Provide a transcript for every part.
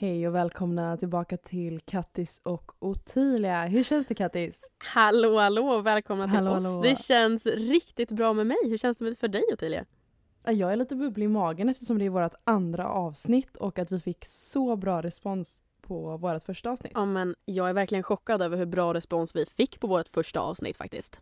Hej och välkomna tillbaka till Kattis och Ottilia. Hur känns det Kattis? Hallå hallå välkomna till Hallå, oss. hallå. Det känns riktigt bra med mig. Hur känns det för dig Ottilia? Ja, Jag är lite bubblig i magen eftersom det är vårt andra avsnitt och att vi fick så bra respons på vårt första avsnitt. Ja men jag är verkligen chockad över hur bra respons vi fick på vårt första avsnitt faktiskt.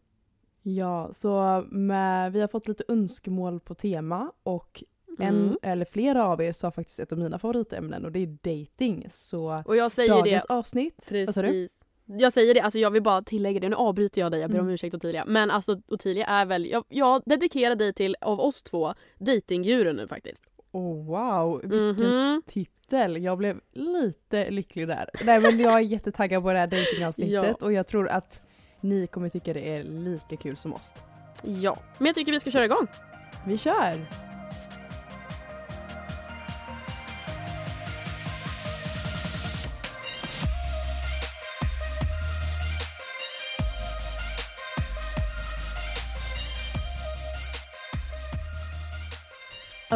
Ja, så med, vi har fått lite önskemål på tema och en Mm. eller flera av er sa faktiskt ett av mina favoritämnen och det är dating. Så Och jag säger dagens det avsnitt, vad sa du? precis. Jag säger det, alltså jag vill bara tillägga det. Nu avbryter jag dig, jag ber om Mm. ursäkt Ottilia. Men alltså Ottilia är väl, jag, jag dedikerar dig till, av oss två, datinggurun nu faktiskt. Oh, wow, vilken Mhm. titel. Jag blev lite lycklig där. Nej men jag är jättetaggad på det här datingavsnittet och jag tror att ni kommer tycka det är lika kul som oss. Ja, men jag tycker vi ska köra igång. Vi kör!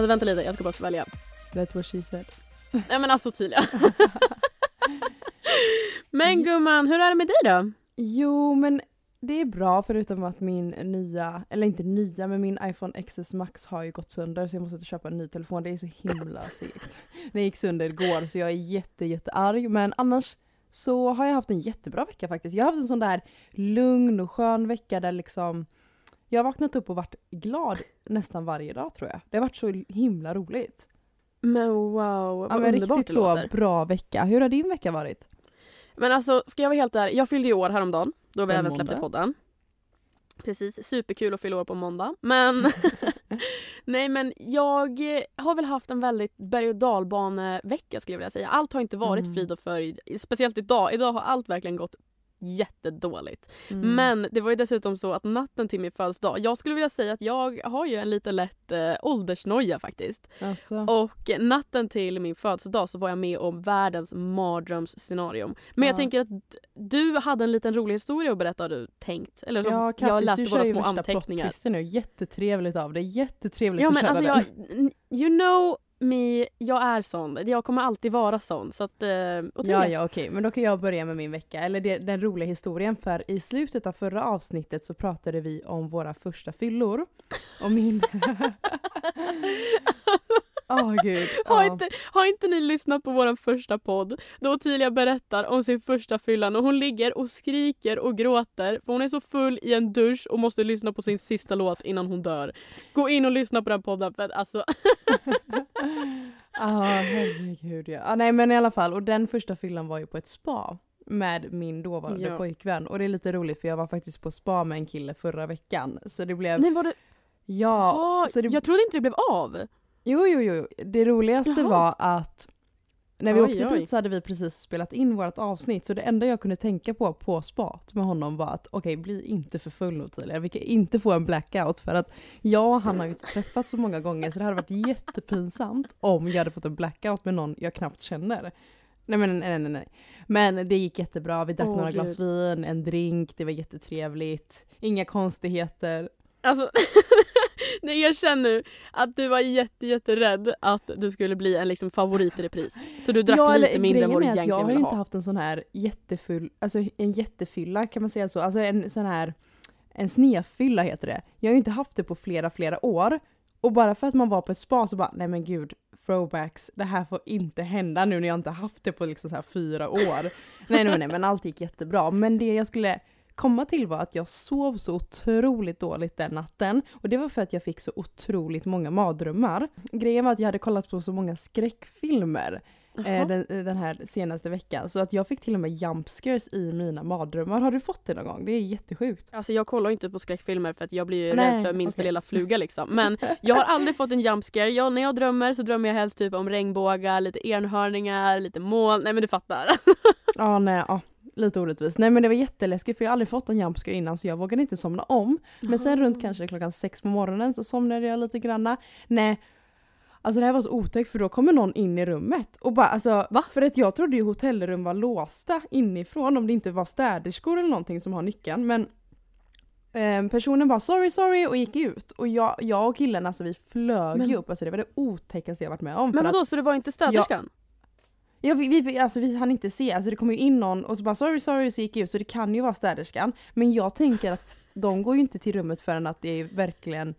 Alltså vänta lite, jag ska bara svälja. That's what she said. Nej men alltså Ottilia. men gumman, hur är det med dig då? Jo men det är bra förutom att min nya, eller inte nya men min iPhone XS Max har ju gått sönder så jag måste köpa en ny telefon. Det är så himla segt. Den gick sönder igår så jag är jätte jätte arg men annars så har jag haft en jättebra vecka faktiskt. Jag har haft en sån där lugn och skön vecka där liksom jag har vaknat upp och varit glad nästan varje dag tror jag. Det har varit så himla roligt. Men wow, vad Ja, men underbart riktigt det så låter. bra vecka. Hur har din vecka varit? Men alltså, ska jag vara helt ärlig, jag fyllde ju år häromdagen, då vi En även släppte måndag. podden. Precis, superkul att fylla år på måndag. Men, nej men jag har väl haft en väldigt berg och dalbanevecka skulle jag vilja säga. Allt har inte varit Mm. frid och fröjd, speciellt idag. Idag har allt verkligen gått jättedåligt. Mm. Men det var ju dessutom så att natten till min födelsedag, jag skulle vilja säga att jag har ju en lite lätt eh, åldersnoja faktiskt. Alltså. Och natten till min födelsedag så var jag med om världens mardrömsscenario. Men jag Ja. tänker att du hade en liten rolig historia att berätta har du tänkt. Eller så, Ja, jag Kattis, läste du våra kör ju små värsta anteckningar. plot-twisten nu. Jättetrevligt av dig. Jättetrevligt Ja att men köra alltså den. jag, you know me, jag är sån. Jag kommer alltid vara sån. Så att, eh. Ja, ja okej, men då kan jag börja med min vecka, eller det, den roliga historien för i slutet av förra avsnittet så pratade vi om våra första fyllor. Och min... Åh gud. Har, ja. inte, har inte ni lyssnat på vår första podd då Ottilia berättar om sin första fyllan och hon ligger och skriker och gråter för hon är så full i en dusch och måste lyssna på sin sista låt innan hon dör. Gå in och lyssna på den podden för att alltså Ja, herregud ja. Ah, nej men i alla fall, och den första fyllan var ju på ett spa med min dåvarande Ja. pojkvän. Och det är lite roligt för jag var faktiskt på spa med en kille förra veckan. Så det blev, Nej var det, ja. ja, så det, jag trodde inte det blev av. Jo, jo, jo. Det roligaste Jaha. var att när vi Oj, åkte oj. dit så hade vi precis spelat in vårt avsnitt så det enda jag kunde tänka på på spat med honom var att okej, bli inte för full Ottilia. Vi kan inte få en blackout för att jag och han har ju inte träffats så många gånger så det hade varit jättepinsamt om jag hade fått en blackout med någon jag knappt känner. Nej men nej, nej, nej. Men det gick jättebra. Vi drack Åh, några Gud. glas vin, en drink, det var jättetrevligt. Inga konstigheter. Alltså, nej, jag känner nu att du var jätte, jätterädd att du skulle bli en liksom favorit i repris. Så du drack Ja, lite mindre än vad du grejen är att egentligen Jag har ju ville inte ha. haft en sån här jättefull, alltså en jättefylla kan man säga så. Alltså en sån här, en snefylla heter det. Jag har ju inte haft det på flera, flera år. Och bara för att man var på ett spa så bara, nej men gud, throwbacks, det här får inte hända nu när jag inte haft det på liksom så här fyra år. nej, nej, nej, men allt gick jättebra. Men det jag skulle komma till var att jag sov så otroligt dåligt den natten. Och det var för att jag fick så otroligt många mardrömmar. Grejen var att jag hade kollat på så många skräckfilmer eh, den, den här senaste veckan. Så att jag fick till och med jumpscares i mina mardrömmar. Har du fått det någon gång? Det är jättesjukt. Alltså jag kollar inte på skräckfilmer för att jag blir ju Nej, rädd för minsta okej. lilla fluga liksom. Men jag har aldrig fått en jumpscare. Jag, när jag drömmer så drömmer jag helst typ om regnbågar, lite enhörningar, lite moln. Nej men du fattar. Ja, nej, ja. Lite orättvist. Nej men det var jätteläskigt för jag har aldrig fått en jumpscare innan så jag vågade inte somna om. Men sen runt kanske klockan sex på morgonen så somnade jag lite granna. Nej, alltså det här var så otäckt för då kommer någon in i rummet och bara alltså Va? För att jag trodde ju hotellrum var låsta inifrån om det inte var städerskor eller någonting som har nyckeln men eh, Personen bara sorry sorry och gick ut och jag, jag och killen alltså vi flög Men- ju upp, alltså det var det otäckaste jag varit med om. Men för att- vadå, så det var inte städerskan? Ja, vi, vi, alltså, vi hann inte se, alltså det kom ju in någon och så bara sorry sorry så gick jag ut så det kan ju vara städerskan. Men jag tänker att de går ju inte till rummet förrän att det är verkligen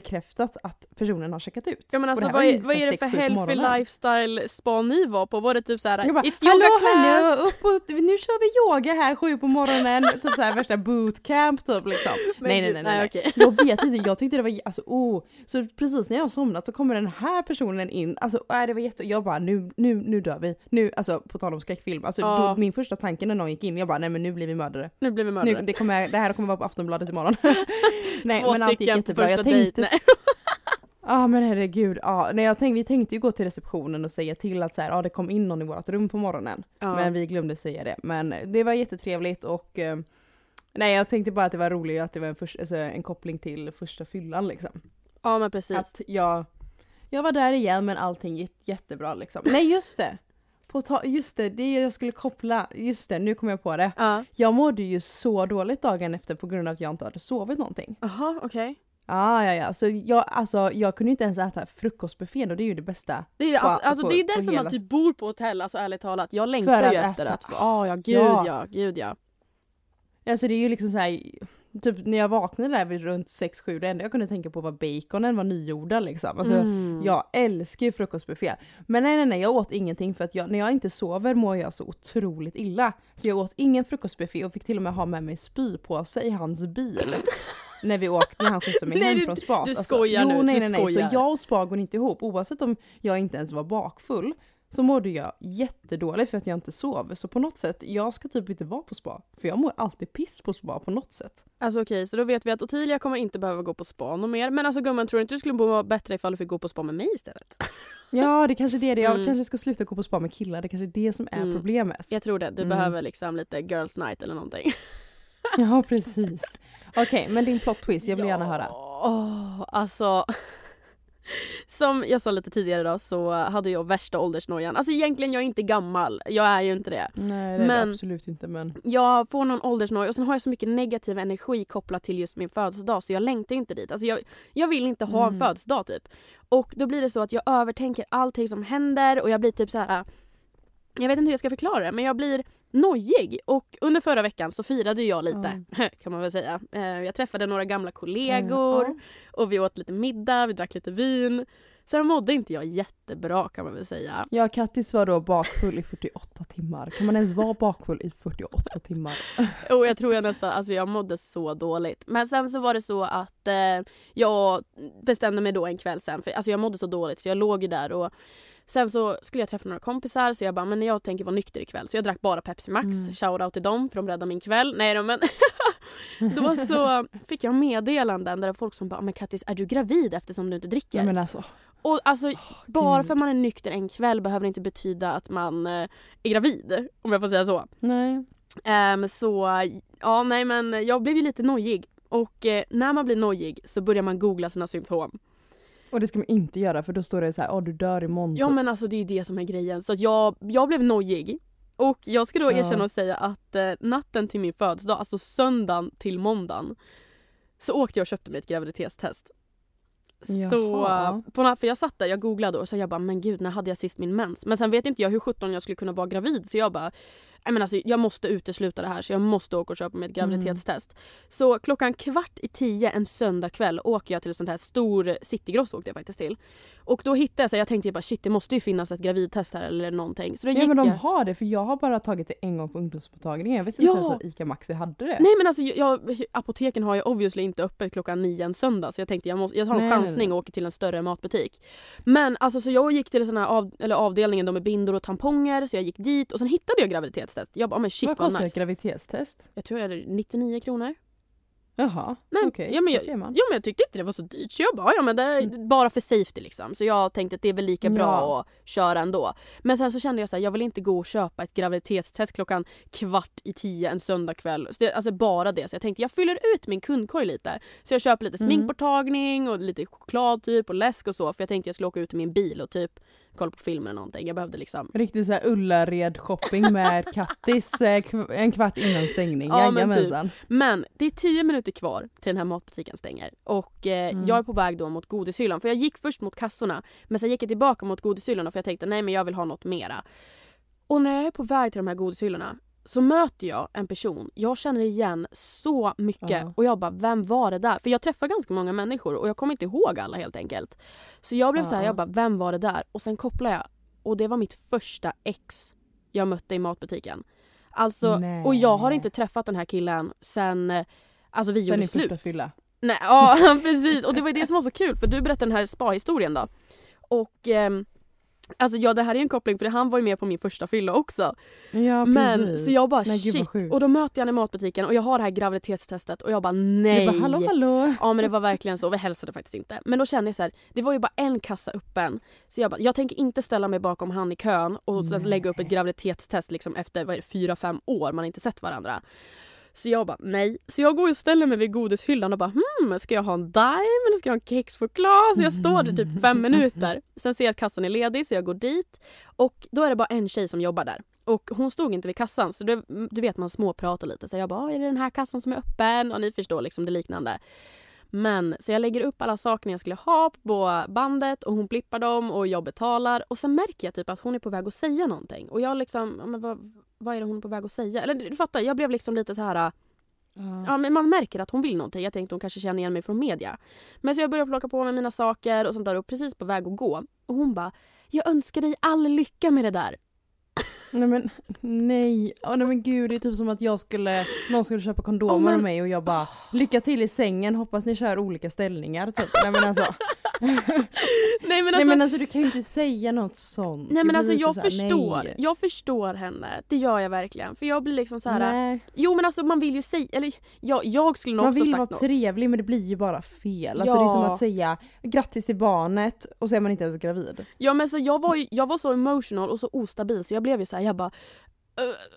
bekräftat att personen har checkat ut. Ja men alltså vad är, vad är det för healthy lifestyle spa ni var på? Var det typ såhär Jag bara, It's yoga hallå class! hallå, upp och, nu kör vi yoga här sju på morgonen, typ såhär värsta bootcamp typ liksom. Men nej, nej, nej, nej, nej. okej. Jag vet inte, jag tyckte det var, alltså oh. Så precis när jag har somnat så kommer den här personen in, alltså äh, det var jätte, jag bara nu, nu, nu dör vi. Nu, alltså på tal om skräckfilm, alltså Ja. då, min första tanke när någon gick in, jag bara nej men nu blir vi mördare. Nu blir vi Nu, mördare. det, kommer, det här kommer vara på Aftonbladet imorgon. nej Två men allt gick jättebra. Jag tänkte, dejt. Ja men herregud, ja. Nej, jag tänkte, vi tänkte ju gå till receptionen och säga till att så här, ja, det kom in någon i vårt rum på morgonen. Ja. Men vi glömde säga det. Men det var jättetrevligt och eh, nej jag tänkte bara att det var roligt att det var en, först, alltså, en koppling till första fyllan liksom. ja men precis. Att jag, jag var där igen men allting gick jättebra liksom. Nej just det! På ta, just det, det jag skulle koppla, just det, nu kom jag på det. Ja. Jag mådde ju så dåligt dagen efter på grund av att jag inte hade sovit någonting. Jaha okej. Ah, ja, ja. Så jag, alltså, jag kunde inte ens äta frukostbuffén och det är ju det bästa. Det är, På- alltså, på- det är därför man typ bor på hotell, alltså ärligt talat. Jag längtar ju att efter äta. att få, ah, ja gud Ja. ja, gud ja. Alltså det är ju liksom så här, typ när jag vaknade där vid runt 6-7, det enda jag kunde tänka på var baconen var nygjorda liksom. Alltså, Mm. Jag älskar ju frukostbuffé. Men nej nej nej, jag åt ingenting för att jag, när jag inte sover mår jag så otroligt illa. Så jag åt ingen frukostbuffé och fick till och med ha med mig spypåse i hans bil. när vi åkte, när han skjutsade mig Nej, hem du- från spat. du skojar jo, nu, nej, du nej, nej. Så skojar. jag och spa går inte ihop. Oavsett om jag inte ens var bakfull så mådde jag jättedåligt för att jag inte sov. Så på något sätt, jag ska typ inte vara på spa. För jag mår alltid piss på spa på något sätt. Alltså okej, så då vet vi att Ottilia kommer inte behöva gå på spa något mer. Men alltså gumman, tror du inte du skulle må bättre ifall du fick gå på spa med mig istället? Ja, det kanske är det. Jag Mm. kanske ska sluta gå på spa med killar. Det kanske är det som är Mm. problemet. Jag tror det. Du Mm. behöver liksom lite girls night eller någonting. Ja, precis. Okej, men din plot twist, jag vill gärna höra. Åh, alltså. Som jag sa lite tidigare då så hade jag värsta åldersnojan. Alltså egentligen jag är inte gammal, jag är ju inte det. Nej, det är Men- det absolut inte men... Jag får någon åldersnoja och sen har jag så mycket negativ energi kopplat till just min födelsedag så jag längtar ju inte dit. Alltså jag, jag vill inte ha en Mm. födelsedag typ. Och då blir det så att jag övertänker allting som händer och jag blir typ så här. Jag vet inte hur jag ska förklara det men jag blir nojig och under förra veckan så firade jag lite kan man väl säga. Eh, Jag träffade några gamla kollegor Ja. och vi åt lite middag, vi drack lite vin. Sen mådde inte jag jättebra kan man väl säga. Ja, Kattis var då bakfull i 48 timmar. Kan man ens vara bakfull i 48 timmar? Och jag tror jag nästan, alltså jag mådde så dåligt. Men sen så var det så att eh, jag bestämde mig då en kväll sen, för alltså jag mådde så dåligt så jag låg ju där och Sen så skulle jag träffa några kompisar så jag bara, men jag tänker vara nykter ikväll. Så jag drack bara Pepsi Max. Mm. Shoutout till dem för de räddade min kväll. Nej då men. då så fick jag meddelanden där folk som bara, men Kattis är du gravid eftersom du inte dricker? Nej, men alltså, Och alltså bara gud. för att man är nykter en kväll behöver det inte betyda att man eh, är gravid. Om jag får säga så. nej. Ehm, så ja, nej men jag blev ju lite nojig. Och eh, när man blir nojig så börjar man googla sina symptom. Och det ska man inte göra för då står det så här, du dör imorgon. Ja men alltså det är ju det som är grejen. Så jag, jag blev nojig. Och jag ska då erkänna och säga att eh, natten till min födelsedag, alltså söndagen till måndagen, så åkte jag och köpte mig ett graviditetstest. Så, Jaha. på, för jag satt där, jag googlade och så jag bara men gud när hade jag sist min mens? Men sen vet inte jag hur 17 jag skulle kunna vara gravid så jag bara men alltså, jag måste utesluta det här så jag måste åka och köpa mig ett Mm. graviditetstest. Så klockan kvart i tio en söndagkväll åker jag till ett sånt här stor citygross åkte jag faktiskt till. Och då hittade jag så här, jag tänkte bara shit det måste ju finnas ett gravidtest här eller någonting. Så då gick Ja men de jag. har det för jag har bara tagit det en gång på ungdomsmottagningen. Jag visste inte Ja. ens att ICA Maxi hade det. Nej men alltså jag, apoteken har ju obviously inte öppet klockan nio en söndag så jag tänkte jag, måste, jag tar en Nej, chansning nej. och åker till en större matbutik. Men alltså så jag gick till en sån här av, eller avdelningen då med bindor och tamponger så jag gick dit och sen hittade jag graviditetstest. Jag bara men shit Vad vad, kostar ett nice. graviditetstest? Jag tror jag hade 99 kronor. Jaha, okej. ja, men jag, ser man. ja men jag tyckte inte det var så dyrt så jag bara ja men det är bara för safety liksom. Så jag tänkte att det är väl lika bra Ja. att köra ändå. Men sen så kände jag så här, jag vill inte gå och köpa ett graviditetstest klockan kvart i tio en söndagkväll. Alltså bara det. Så jag tänkte jag fyller ut min kundkorg lite. Så jag köper lite Mm. sminkborttagning och lite choklad typ och läsk och så. För jag tänkte jag skulle åka ut i min bil och typ kolla på film eller någonting. Jag behövde liksom Riktigt såhär Ullared shopping med Kattis eh, en kvart innan stängning. Ja, men typ. Men det är tio minuter kvar till den här matbutiken stänger och eh, Mm. jag är på väg då mot godishyllan för jag gick först mot kassorna men sen gick jag tillbaka mot godishyllorna för jag tänkte nej men jag vill ha något mera. Och när jag är på väg till de här godishyllorna så möter jag en person jag känner igen så mycket Ja. och jag bara vem var det där? För jag träffar ganska många människor och jag kommer inte ihåg alla helt enkelt. Så jag blev Ja, så här, ja. jag bara vem var det där? Och sen kopplar jag och det var mitt första ex jag mötte i matbutiken. Alltså, Nej. och jag har inte träffat den här killen sen eh, alltså vi Sen gjorde slut. första fylla. Nej, ja precis. Och det var det som var så kul för du berättade den här spa-historien då. Och ehm, alltså ja det här är en koppling för han var ju med på min första fylla också. Ja, Men så jag bara Nej, shit. Och då möter jag honom i matbutiken och jag har det här graviditetstestet och jag bara nej. Bara, hallå hallå. Ja men det var verkligen så, vi hälsade faktiskt inte. Men då kände jag så här, det var ju bara en kassa öppen. Så jag bara, jag tänker inte ställa mig bakom han i kön och sen lägga upp ett graviditetstest liksom efter vad är det, fyra, fem år man inte sett varandra. Så jag bara nej. Så jag går och ställer mig vid godishyllan och bara hmm, ska jag ha en Dime eller ska jag ha en kexchoklad? Så jag står där typ fem minuter. Sen ser jag att kassan är ledig så jag går dit. Och då är det bara en tjej som jobbar där. Och hon stod inte vid kassan så det, du vet man småpratar lite. Så jag bara, är det den här kassan som är öppen? Och ni förstår liksom det liknande. Men så jag lägger upp alla saker jag skulle ha på bandet och hon blippar dem och jag betalar. Och sen märker jag typ att hon är på väg att säga någonting. Och jag liksom, men vad, vad är det hon är på väg att säga? Eller du fattar, jag blev liksom lite så här. Ja men man märker att hon vill någonting. Jag tänkte hon kanske känner igen mig från media. Men så jag börjar plocka på mig mina saker och sånt där och precis på väg att gå. Och hon bara, jag önskar dig all lycka med det där. Nej men nej. Åh, nej men gud det är typ som att jag skulle, någon skulle köpa kondomer Ja, men- med mig och jag bara lycka till i sängen, hoppas ni kör olika ställningar typ. Nej men alltså, Nej men nej, alltså, men alltså du kan ju inte säga något sånt. nej, men alltså lite jag så här, förstår. nej. Jag förstår henne. Det gör jag verkligen. För jag blir liksom så här. Nej. Jo men alltså man vill ju säga, eller jag, jag skulle nog Man också vill sagt vara något. trevlig men det blir ju bara fel. Alltså det är som Ja. att säga grattis till barnet och så är man inte ens gravid. Ja men så jag var ju, jag var så emotional och så ostabil så jag blev ju så här, jag bara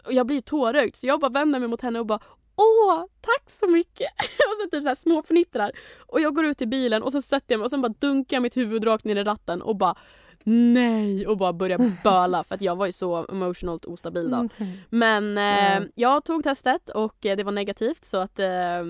och jag blir ju tårögd så jag bara vänder mig mot henne och bara Åh, tack så mycket! och så typ så här små fnittrar. Och jag går ut i bilen och så sätter jag mig och sen bara dunkar jag mitt huvud rakt ner i ratten och bara nej och bara börjar böla för att jag var ju så emotionalt ostabil då. Mm. Men eh, jag tog testet och eh, det var negativt så att eh,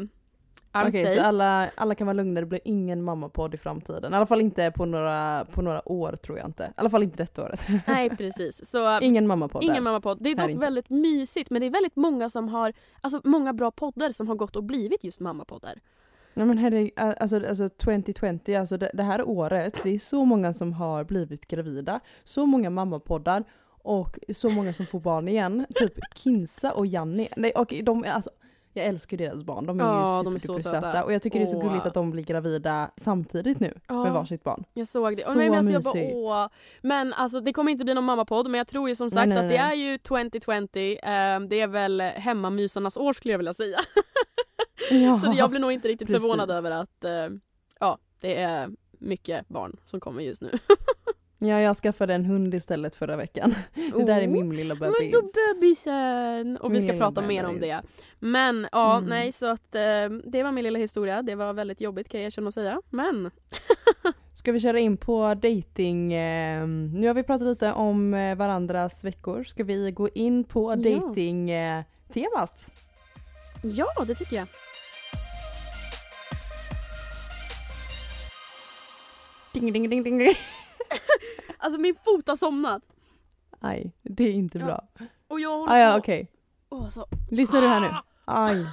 Okej safe. så alla, alla kan vara lugna, det blir ingen mammapodd i framtiden. I alla fall inte på några, på några år tror jag inte. I alla fall inte detta året. Nej precis. Så Ingen mammapodd Ingen mammapodd. Det är dock inte. väldigt mysigt men det är väldigt många som har, alltså många bra poddar som har gått och blivit just mammapoddar. Nej men herre, alltså, alltså 2020, alltså det, det här året, det är så många som har blivit gravida, så många mammapoddar och så många som får barn igen. Typ Kinsa och Janni. Nej, och de är alltså, jag älskar ju deras barn, de är Ja, ju de är så superdupersöta. söta. Och jag tycker det är så gulligt att de blir gravida samtidigt nu Ja. med varsitt barn. Jag såg det. Så Och men, alltså, jag bara, mysigt. åh. Men alltså det kommer inte bli någon mammapodd men jag tror ju som Nej, sagt nej, att det nej. är ju 2020. Eh, det är väl hemmamysarnas år skulle jag vilja säga. Ja. Så jag blir nog inte riktigt precis. förvånad över att eh, ja, det är mycket barn som kommer just nu. ja, jag skaffade en hund istället förra veckan. Det där är Oh. min lilla Men bebis. då bebisen! Och vi Min ska lilla prata mer om det. Men ja, Mm. nej så att eh, det var min lilla historia. Det var väldigt jobbigt kan jag erkänna och säga. Men Ska vi köra in på dating? Eh, nu har vi pratat lite om eh, varandras veckor. Ska vi gå in på Ja. dating eh, temat? ja, det tycker jag. Ding, ding, ding, ding, ding. Alltså min fot har somnat. Aj, det är inte Ja. bra. Och jag håller Ah, ja, på... okej. Åh, så... Lyssnar du här nu? Aj.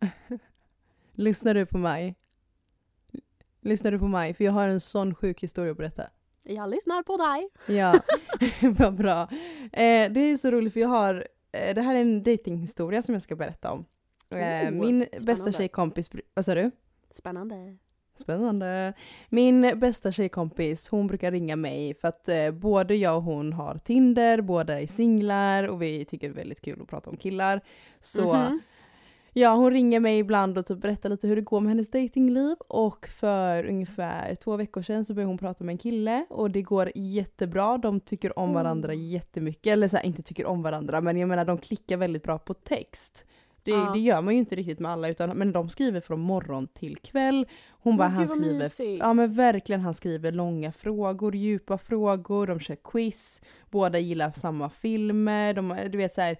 Lyssnar du på mig? Lyssnar du på mig? För jag har en sån sjuk historia att berätta. Jag lyssnar på dig. Ja, vad bra. Eh, det är så roligt för jag har, eh, det här är en datinghistoria som jag ska berätta om. Eh, Oh, min bästa spännande. tjejkompis, br- vad sa du? Spännande. Spännande. Min bästa tjejkompis, hon brukar ringa mig för att eh, både jag och hon har Tinder, båda är singlar och vi tycker det är väldigt kul att prata om killar. Så Mhm. ja, hon ringer mig ibland och typ berättar lite hur det går med hennes datingliv och för ungefär två veckor sedan så började hon prata med en kille och det går jättebra. De tycker om varandra Mm. jättemycket, eller så här, inte tycker om varandra men jag menar de klickar väldigt bra på text. Det, Ja. det gör man ju inte riktigt med alla utan men de skriver från morgon till kväll. Hon bara, han skriver mysigt. Ja men verkligen, han skriver långa frågor, djupa frågor, de kör quiz, båda gillar samma filmer, de, du vet så här,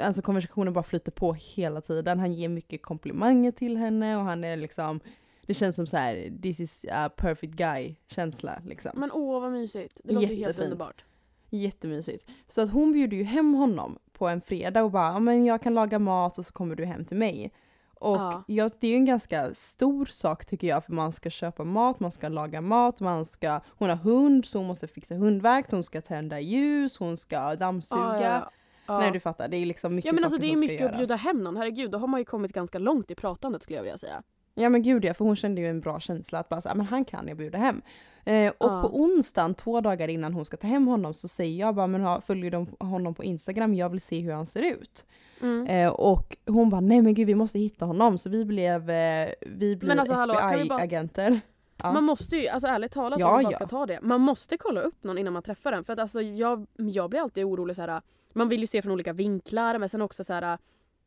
alltså konversationen bara flyter på hela tiden. Han ger mycket komplimanger till henne och han är liksom, det känns som så här, this is a perfect guy känsla liksom. Men åh vad mysigt. Det låter ju helt Jättefint. underbart. Jättemysigt. Så att hon bjuder ju hem honom på en fredag och bara men jag kan laga mat och så kommer du hem till mig. Och Ja. ja, det är ju en ganska stor sak tycker jag för man ska köpa mat, man ska laga mat, man ska, hon har hund så hon måste fixa hundvakt, hon ska tända ljus, hon ska dammsuga. Ja, ja. Nej du fattar, det är liksom mycket Ja men alltså saker det är som mycket ska att bjuda hem någon, herregud då har man ju kommit ganska långt i pratandet skulle jag vilja säga. Ja men gud ja, för hon kände ju en bra känsla att bara så, "Ah, men han kan jag bjuda hem. Eh, och Ja. på onsdagen, två dagar innan hon ska ta hem honom, så säger jag bara men ha, följer de honom på Instagram, jag vill se hur han ser ut. Mm. Eh, och hon bara nej men gud vi måste hitta honom, så vi blev, eh, vi blev alltså, FBI-agenter. Ja. Man måste ju, alltså ärligt talat Ja, om man ja. ska ta det, man måste kolla upp någon innan man träffar den. För att alltså jag, jag blir alltid orolig så här. man vill ju se från olika vinklar men sen också så här.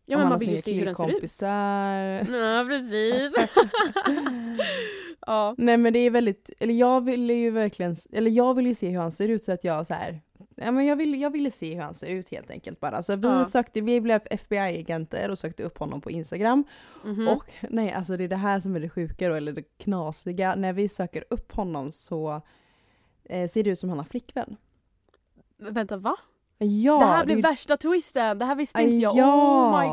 Ja men man har vill ju se hur den ser ut. Ja precis. ja. Nej men det är väldigt, eller jag ville ju verkligen, eller jag vill ju se hur han ser ut så att jag så här. Ja, men jag, ville, jag ville se hur han ser ut helt enkelt bara. Så vi Ja. sökte, vi blev FBI-agenter och sökte upp honom på Instagram. Mhm. Och nej, alltså det är det här som är det sjuka då, eller det knasiga. När vi söker upp honom så eh, ser det ut som han har flickvän. Vänta va? Ja, det här blev är- värsta twisten, det här visste inte jag. ja. Oh my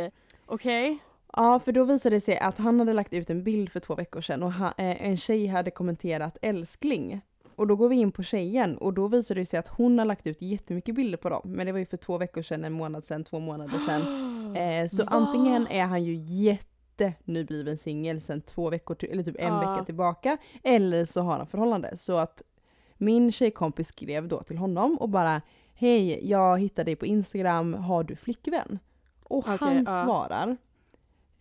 god. Okej. Ja, för då visade det sig att han hade lagt ut en bild för två veckor sedan och han, eh, en tjej hade kommenterat älskling. Och då går vi in på tjejen och då visade det sig att hon har lagt ut jättemycket bilder på dem. Men det var ju för två veckor sedan, en månad sedan, två månader sedan. Eh, så Va? antingen är han ju jättenybliven singel sedan två veckor, till, eller typ en Ja. vecka tillbaka. Eller så har han förhållande. Så att min tjejkompis skrev då till honom och bara Hej, jag hittade dig på Instagram, har du flickvän? Och Okej, han ja. svarar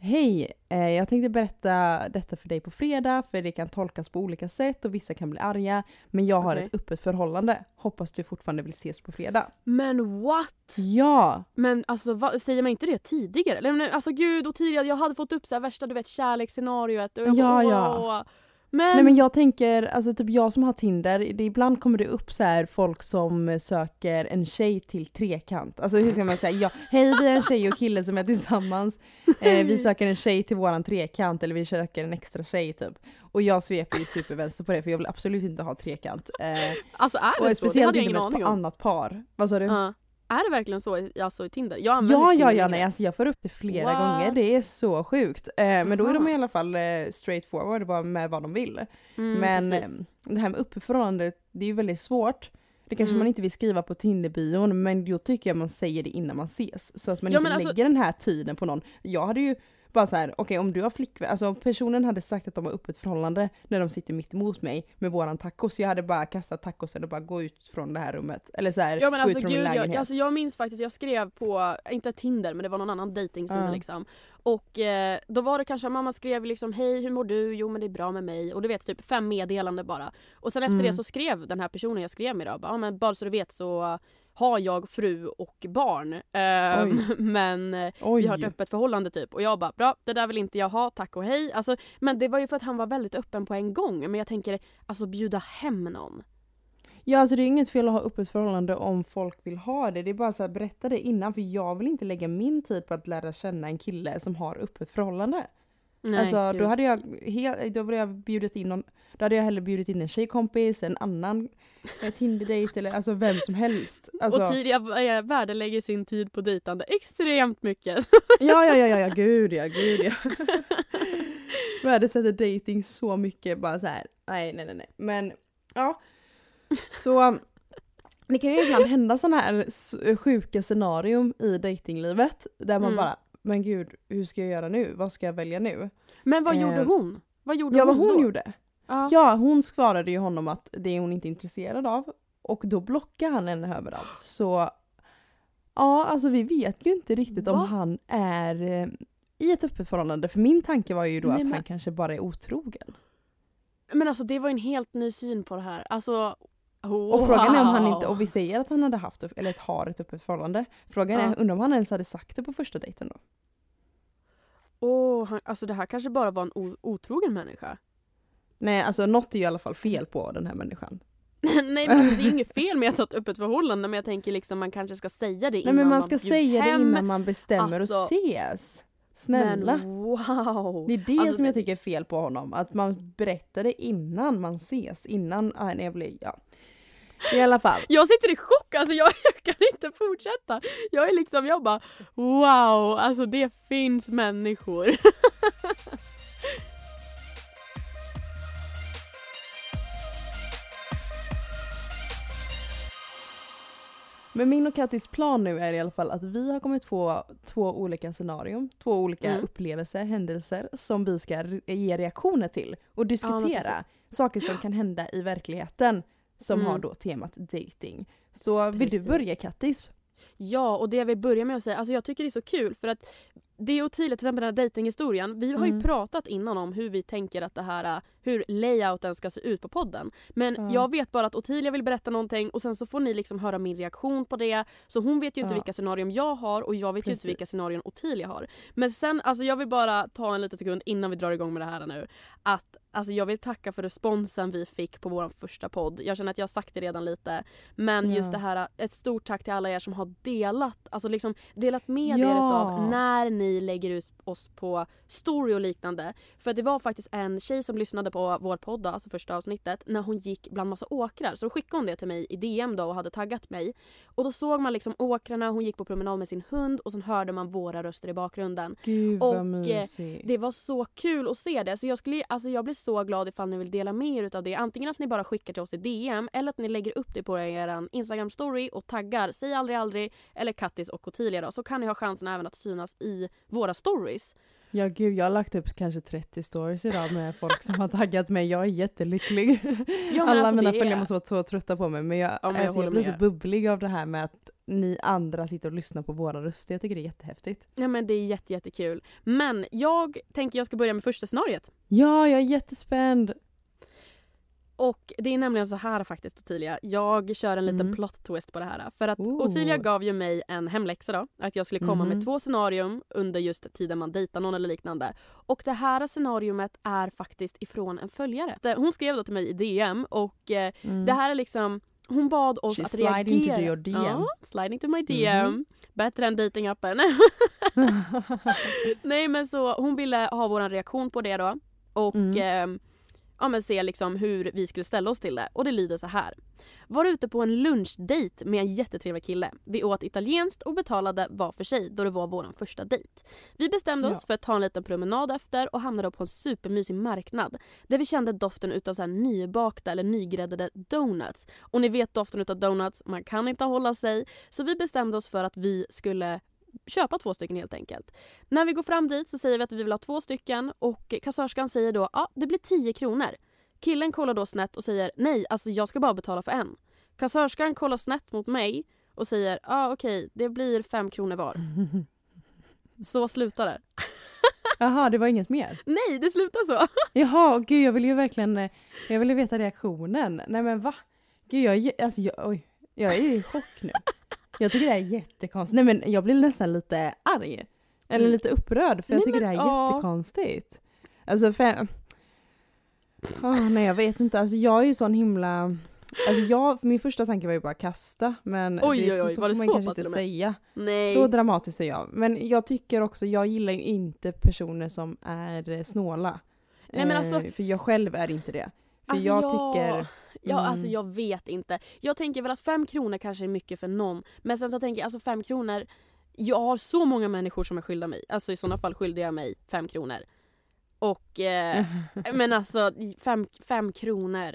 Hej, eh, jag tänkte berätta detta för dig på fredag för det kan tolkas på olika sätt och vissa kan bli arga. Men jag har Okej. ett öppet förhållande. Hoppas du fortfarande vill ses på fredag. Men what? Ja! Men alltså vad, säger man inte det tidigare? Alltså gud och tidigare, jag hade fått upp så här värsta du vet kärleksscenariot. Och Ja, bara, ja. Men, Nej men jag tänker, alltså typ jag som har Tinder, det, ibland kommer det upp så här folk som söker en tjej till trekant. Alltså hur ska man säga? Ja, hej vi är en tjej och kille som är tillsammans. Eh, vi söker en tjej till våran trekant eller vi söker en extra tjej typ. Och jag sveper ju supervänster på det för jag vill absolut inte ha trekant. Eh, alltså är det och så? Det speciellt hade jag inte ingen med ett aning om. annat par. Vad sa du? Ja. Är det verkligen så alltså, i Tinder? Jag använder Ja, ja, ja, nej, alltså jag får upp det flera What? gånger. Det är så sjukt. Eh, men då är de i alla fall eh, straight forward med vad de vill. Mm, men precis. eh, det här med förhållande, det är ju väldigt svårt. Det kanske Mm. man inte vill skriva på Tinder-bion, men då tycker jag man säger det innan man ses. Så att man Ja, inte alltså- lägger den här tiden på någon. Jag hade ju bara så här, okej om du har flickvän, alltså om personen hade sagt att de har öppet förhållande när de sitter mitt emot mig med våran tacos, jag hade bara kastat tacosen och bara gå ut från det här rummet. Eller så här, Ja men gå alltså ut från gud, min jag, lägenhet. alltså jag minns faktiskt, jag skrev på, inte Tinder men det var någon annan dejtingsida Ja. liksom. Och eh, då var det kanske, mamma skrev liksom hej hur mår du? Jo men det är bra med mig. Och du vet typ fem meddelanden bara. Och sen efter Mm. det så skrev den här personen jag skrev med då, bara, ja, men bara så du vet så har jag fru och barn. Ehm, Oj. men eh, Oj. vi har ett öppet förhållande typ. Och jag bara bra, det där vill inte jag ha, tack och hej. Alltså, men det var ju för att han var väldigt öppen på en gång. Men jag tänker, alltså bjuda hem någon. Ja alltså det är inget fel att ha öppet förhållande om folk vill ha det. Det är bara så här, berätta det innan för jag vill inte lägga min tid på att lära känna en kille som har öppet förhållande. Nej, alltså gud. då hade jag, helt, då hade jag bjudit in någon, då hade jag hellre bjudit in en tjejkompis, en annan eh, Tinder-dejt eller alltså vem som helst. Alltså, Och tidiga eh, värde lägger sin tid på dejtande extremt mycket. ja, ja, ja, ja, ja, gud ja, gud ja. Värdesätter dating så mycket bara så här. nej, nej, nej, nej. Men ja. Så det kan ju ibland hända sådana här sjuka scenarium i datinglivet där man Mm. bara, men gud, hur ska jag göra nu? Vad ska jag välja nu? Men vad Eh, gjorde hon? Vad gjorde Ja, vad hon, hon då? gjorde? Ja. Ja, hon svarade ju honom att det är hon inte intresserad av. Och då blockar han henne överallt. Så ja, alltså vi vet ju inte riktigt om Va? han är eh, i ett öppet förhållande. För min tanke var ju då Nej, att men- han kanske bara är otrogen. Men alltså det var en helt ny syn på det här. Alltså wow. Och frågan är om han inte, och vi säger att han hade haft, eller har ett öppet förhållande. Frågan Ja. är, undrar om han ens hade sagt det på första dejten då? Åh, han, alltså det här kanske bara var en otrogen människa. Nej, alltså något är ju i alla fall fel på den här människan. Nej men det är inget fel med att ha ett öppet förhållande men jag tänker liksom man kanske ska säga det Nej innan men man ska bjuds säga hem. det innan man bestämmer Alltså, och ses. Snälla. Men wow. Det är det Alltså, som jag tycker är fel på honom. Att man berättar det innan man ses. Innan, nej, jag blir, ja. I alla fall. Jag sitter i chock, alltså jag, jag kan inte fortsätta. Jag är liksom, jag bara wow, alltså det finns människor. Men min och Kattis plan nu är i alla fall att vi har kommit få två olika scenarion, två olika Mm. upplevelser, händelser som vi ska ge reaktioner till och diskutera. saker som kan hända i verkligheten som Mm. har då temat dating. Så vill Precis. du börja Kattis? Ja, och det jag vill börja med att säga, alltså jag tycker det är så kul för att det och Ottilia, till exempel den här dejtinghistorien, vi har ju Mm. pratat innan om hur vi tänker att det här, hur layouten ska se ut på podden. Men Ja. jag vet bara att Ottilia vill berätta någonting och sen så får ni liksom höra min reaktion på det. Så hon vet ju inte Ja. vilka scenarion jag har och jag vet ju inte vilka scenarion Ottilia har. Men sen, alltså jag vill bara ta en liten sekund innan vi drar igång med det här nu. Att Alltså jag vill tacka för responsen vi fick på vår första podd. Jag känner att jag har sagt det redan lite. Men Ja. just det här, ett stort tack till alla er som har delat, alltså liksom delat med Ja. er av när ni lägger ut oss på story och liknande. För det var faktiskt en tjej som lyssnade på vår podd, alltså första avsnittet, när hon gick bland massa åkrar. Så då skickade hon det till mig i DM då och hade taggat mig. Och då såg man liksom åkrarna, hon gick på promenad med sin hund och sen hörde man våra röster i bakgrunden. Gud Och, vad eh, mysigt. Det var så kul att se det. Så jag, skulle, alltså jag blir så glad ifall ni vill dela med er utav det. Antingen att ni bara skickar till oss i DM eller att ni lägger upp det på er Instagram story och taggar Säg aldrig aldrig eller Kattis och Ottilia då. Så kan ni ha chansen även att synas i våra stories. Ja gud, jag har lagt upp kanske 30 stories idag med folk som har taggat mig. Jag är jättelycklig. Ja, Alla alltså, mina följare måste vara så trötta på mig men jag, Ja, men jag alltså, jag blir så bubblig av det här med att ni andra sitter och lyssnar på våra röster. Jag tycker det är jättehäftigt. Ja men det är jätte, jättekul. Men jag tänker jag ska börja med första scenariet. Ja, jag är jättespänd. Och det är nämligen så här faktiskt Ottilia. Jag kör en liten Mm. plot twist på det här. För att Ooh. Ottilia gav ju mig en hemläxa då. Att jag skulle komma Mhm. med två scenarium under just tiden man dejtar någon eller liknande. Och det här scenariumet är faktiskt ifrån en följare. Hon skrev då till mig i DM och eh, Mm. det här är liksom hon bad oss She att reagera. into your DM. Ja, slide into my DM. Mhm. Bättre än datingappen. Nej men så hon ville ha vår reaktion på det då. Och Mm. Ja, men se liksom hur vi skulle ställa oss till det. Och det lyder så här. Var ute på en lunchdejt med en jättetrevlig kille. Vi åt italienskt och betalade var för sig då det var vår första dejt. Vi bestämde oss Ja. för att ta en liten promenad efter och hamnade på en supermysig marknad. Där vi kände doften utav så här nybakta eller nygräddade donuts. Och ni vet doften utav donuts, man kan inte hålla sig. Så vi bestämde oss för att vi skulle köpa två stycken helt enkelt. När vi går fram dit så säger vi att vi vill ha två stycken och kassörskan säger då ja det blir 10 kronor. Killen kollar då snett och säger nej alltså jag ska bara betala för en. Kassörskan kollar snett mot mig och säger ja okej det blir fem kronor var. Så slutar det. Jaha, det var inget mer? Nej det slutar så. Jaha, gud jag vill ju verkligen, eh, jag vill ju veta reaktionen. Nej men va? Gud jag alltså jag, oj, jag är i chock nu. Jag tycker det här är jättekonstigt. Nej men jag blir nästan lite arg. Eller Mm. lite upprörd för jag Nej, tycker men, det här är ja. jättekonstigt. Alltså för... Åh, nej jag vet inte, alltså jag är ju sån himla... Alltså jag, min första tanke var ju bara kasta men Oj, det, oj, oj, så var det man så kanske inte säga. Nej. Så dramatiskt är jag. Men jag tycker också, jag gillar ju inte personer som är snåla. Nej, men alltså- Eh, för jag själv är inte det. För Alltså, jag ja. tycker... Ja, Mm. alltså jag vet inte. Jag tänker väl att fem kronor kanske är mycket för någon. Men sen så tänker jag alltså fem kronor. Jag har så många människor som är skyldiga mig. Alltså i sådana fall skyllde jag mig fem kronor. Och eh, men alltså fem, fem kronor.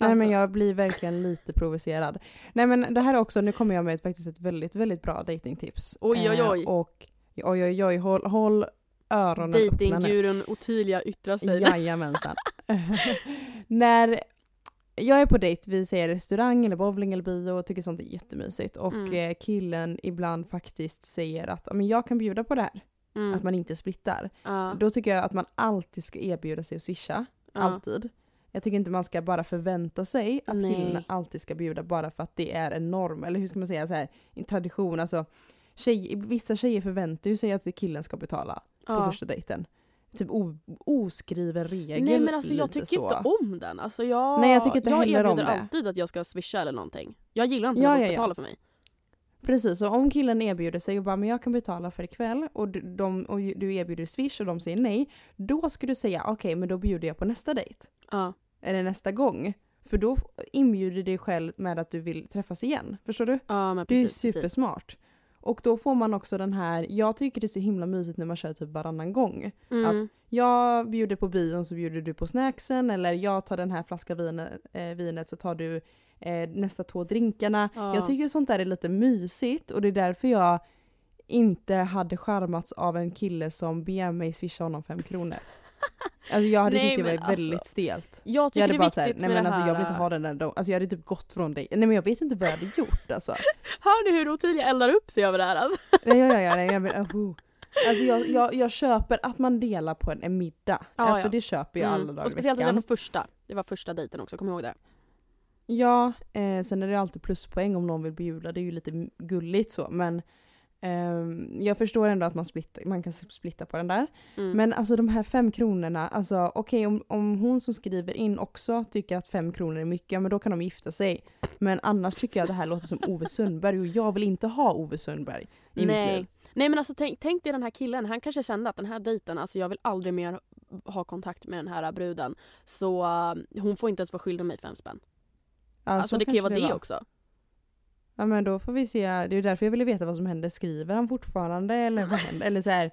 Nej Alltså, men jag blir verkligen lite provocerad. Nej men det här är också, nu kommer jag med ett, faktiskt ett väldigt, väldigt bra datingtips. Oj, oj, oj. Eh, och oj oj oj, håll, håll öronen. Datinggurun Ottilia yttrar sig. Jajamensan. När jag är på dejt, vi säger restaurang eller bowling eller bio och tycker sånt är jättemysigt. Och Mm. eh, killen ibland faktiskt säger att "Ja, men jag kan bjuda på det här. Mm. Att man inte splittar. Ja, Då tycker jag att man alltid ska erbjuda sig att swisha. ja. Alltid. Jag tycker inte man ska bara förvänta sig att Nej. killen alltid ska bjuda bara för att det är en norm. Eller hur ska man säga, så här, en tradition. Alltså, tjej, vissa tjejer förväntar ju sig att killen ska betala på Ja. första dejten. Typ oskriven regel. Nej men alltså jag tycker så. inte om den. Alltså jag, Nej, jag tycker inte jag heller om erbjuder det. alltid att jag ska swisha eller någonting. Jag gillar inte Ja, folk ja, ja. betalar för mig. Precis, och om killen erbjuder sig och bara men jag kan betala för ikväll och de, och du erbjuder swish och de säger nej. Då ska du säga okej men då bjuder jag på nästa dejt. Ja. Eller nästa gång. För då inbjuder du dig själv med att du vill träffas igen. Förstår du? Ja men Det är ju precis. precis. Och då får man också den här, jag tycker det är så himla mysigt när man kör typ varannan gång. Mm. Jag bjuder på bion så bjuder du på snacksen eller jag tar den här flaskan vinet, eh, vinet så tar du eh, nästa två drinkarna. Ja. Jag tycker sånt där är lite mysigt och det är därför jag inte hade charmats av en kille som ber mig swisha honom fem kronor. Alltså jag hade Nej, tyckt det var alltså, väldigt stelt. Jag Jag tycker hade det är bara viktigt såhär, nej men det alltså här, jag vill inte ha den där. Alltså jag hade typ gått från dig. Nej men jag vet inte vad jag hade gjort alltså. Hör ni hur Ottilia eldar upp sig över det här alltså? Nej ja, ja, ja, nej, jag men, oh. Alltså jag, jag, jag köper att man delar på en, en middag. Ja, alltså ja. det köper jag alla Mm. dagar Och speciellt det veckan. var första. Det var första dejten också, kom ihåg det. Ja, eh, sen är det alltid pluspoäng om någon vill bjuda. Det är ju lite gulligt så men ehm, jag förstår ändå att man, splitta, man kan splitta på den där. Mm. Men alltså de här fem kronorna, alltså okej om, om hon som skriver in också tycker att fem kronor är mycket, ja, men då kan de gifta sig. Men annars tycker jag att det här låter som Ove Sundberg och jag vill inte ha Ove Sundberg i mitt Nej. liv. Nej men alltså tänk, tänk dig den här killen, han kanske kände att den här dejten, alltså jag vill aldrig mer ha kontakt med den här bruden. Så uh, hon får inte ens vara skyldig mig fem spänn. Ja, Alltså så det kan ju vara det var. också. Ja men då får vi se, det är därför jag ville veta vad som händer. Skriver han fortfarande eller vad händer? Eller så här.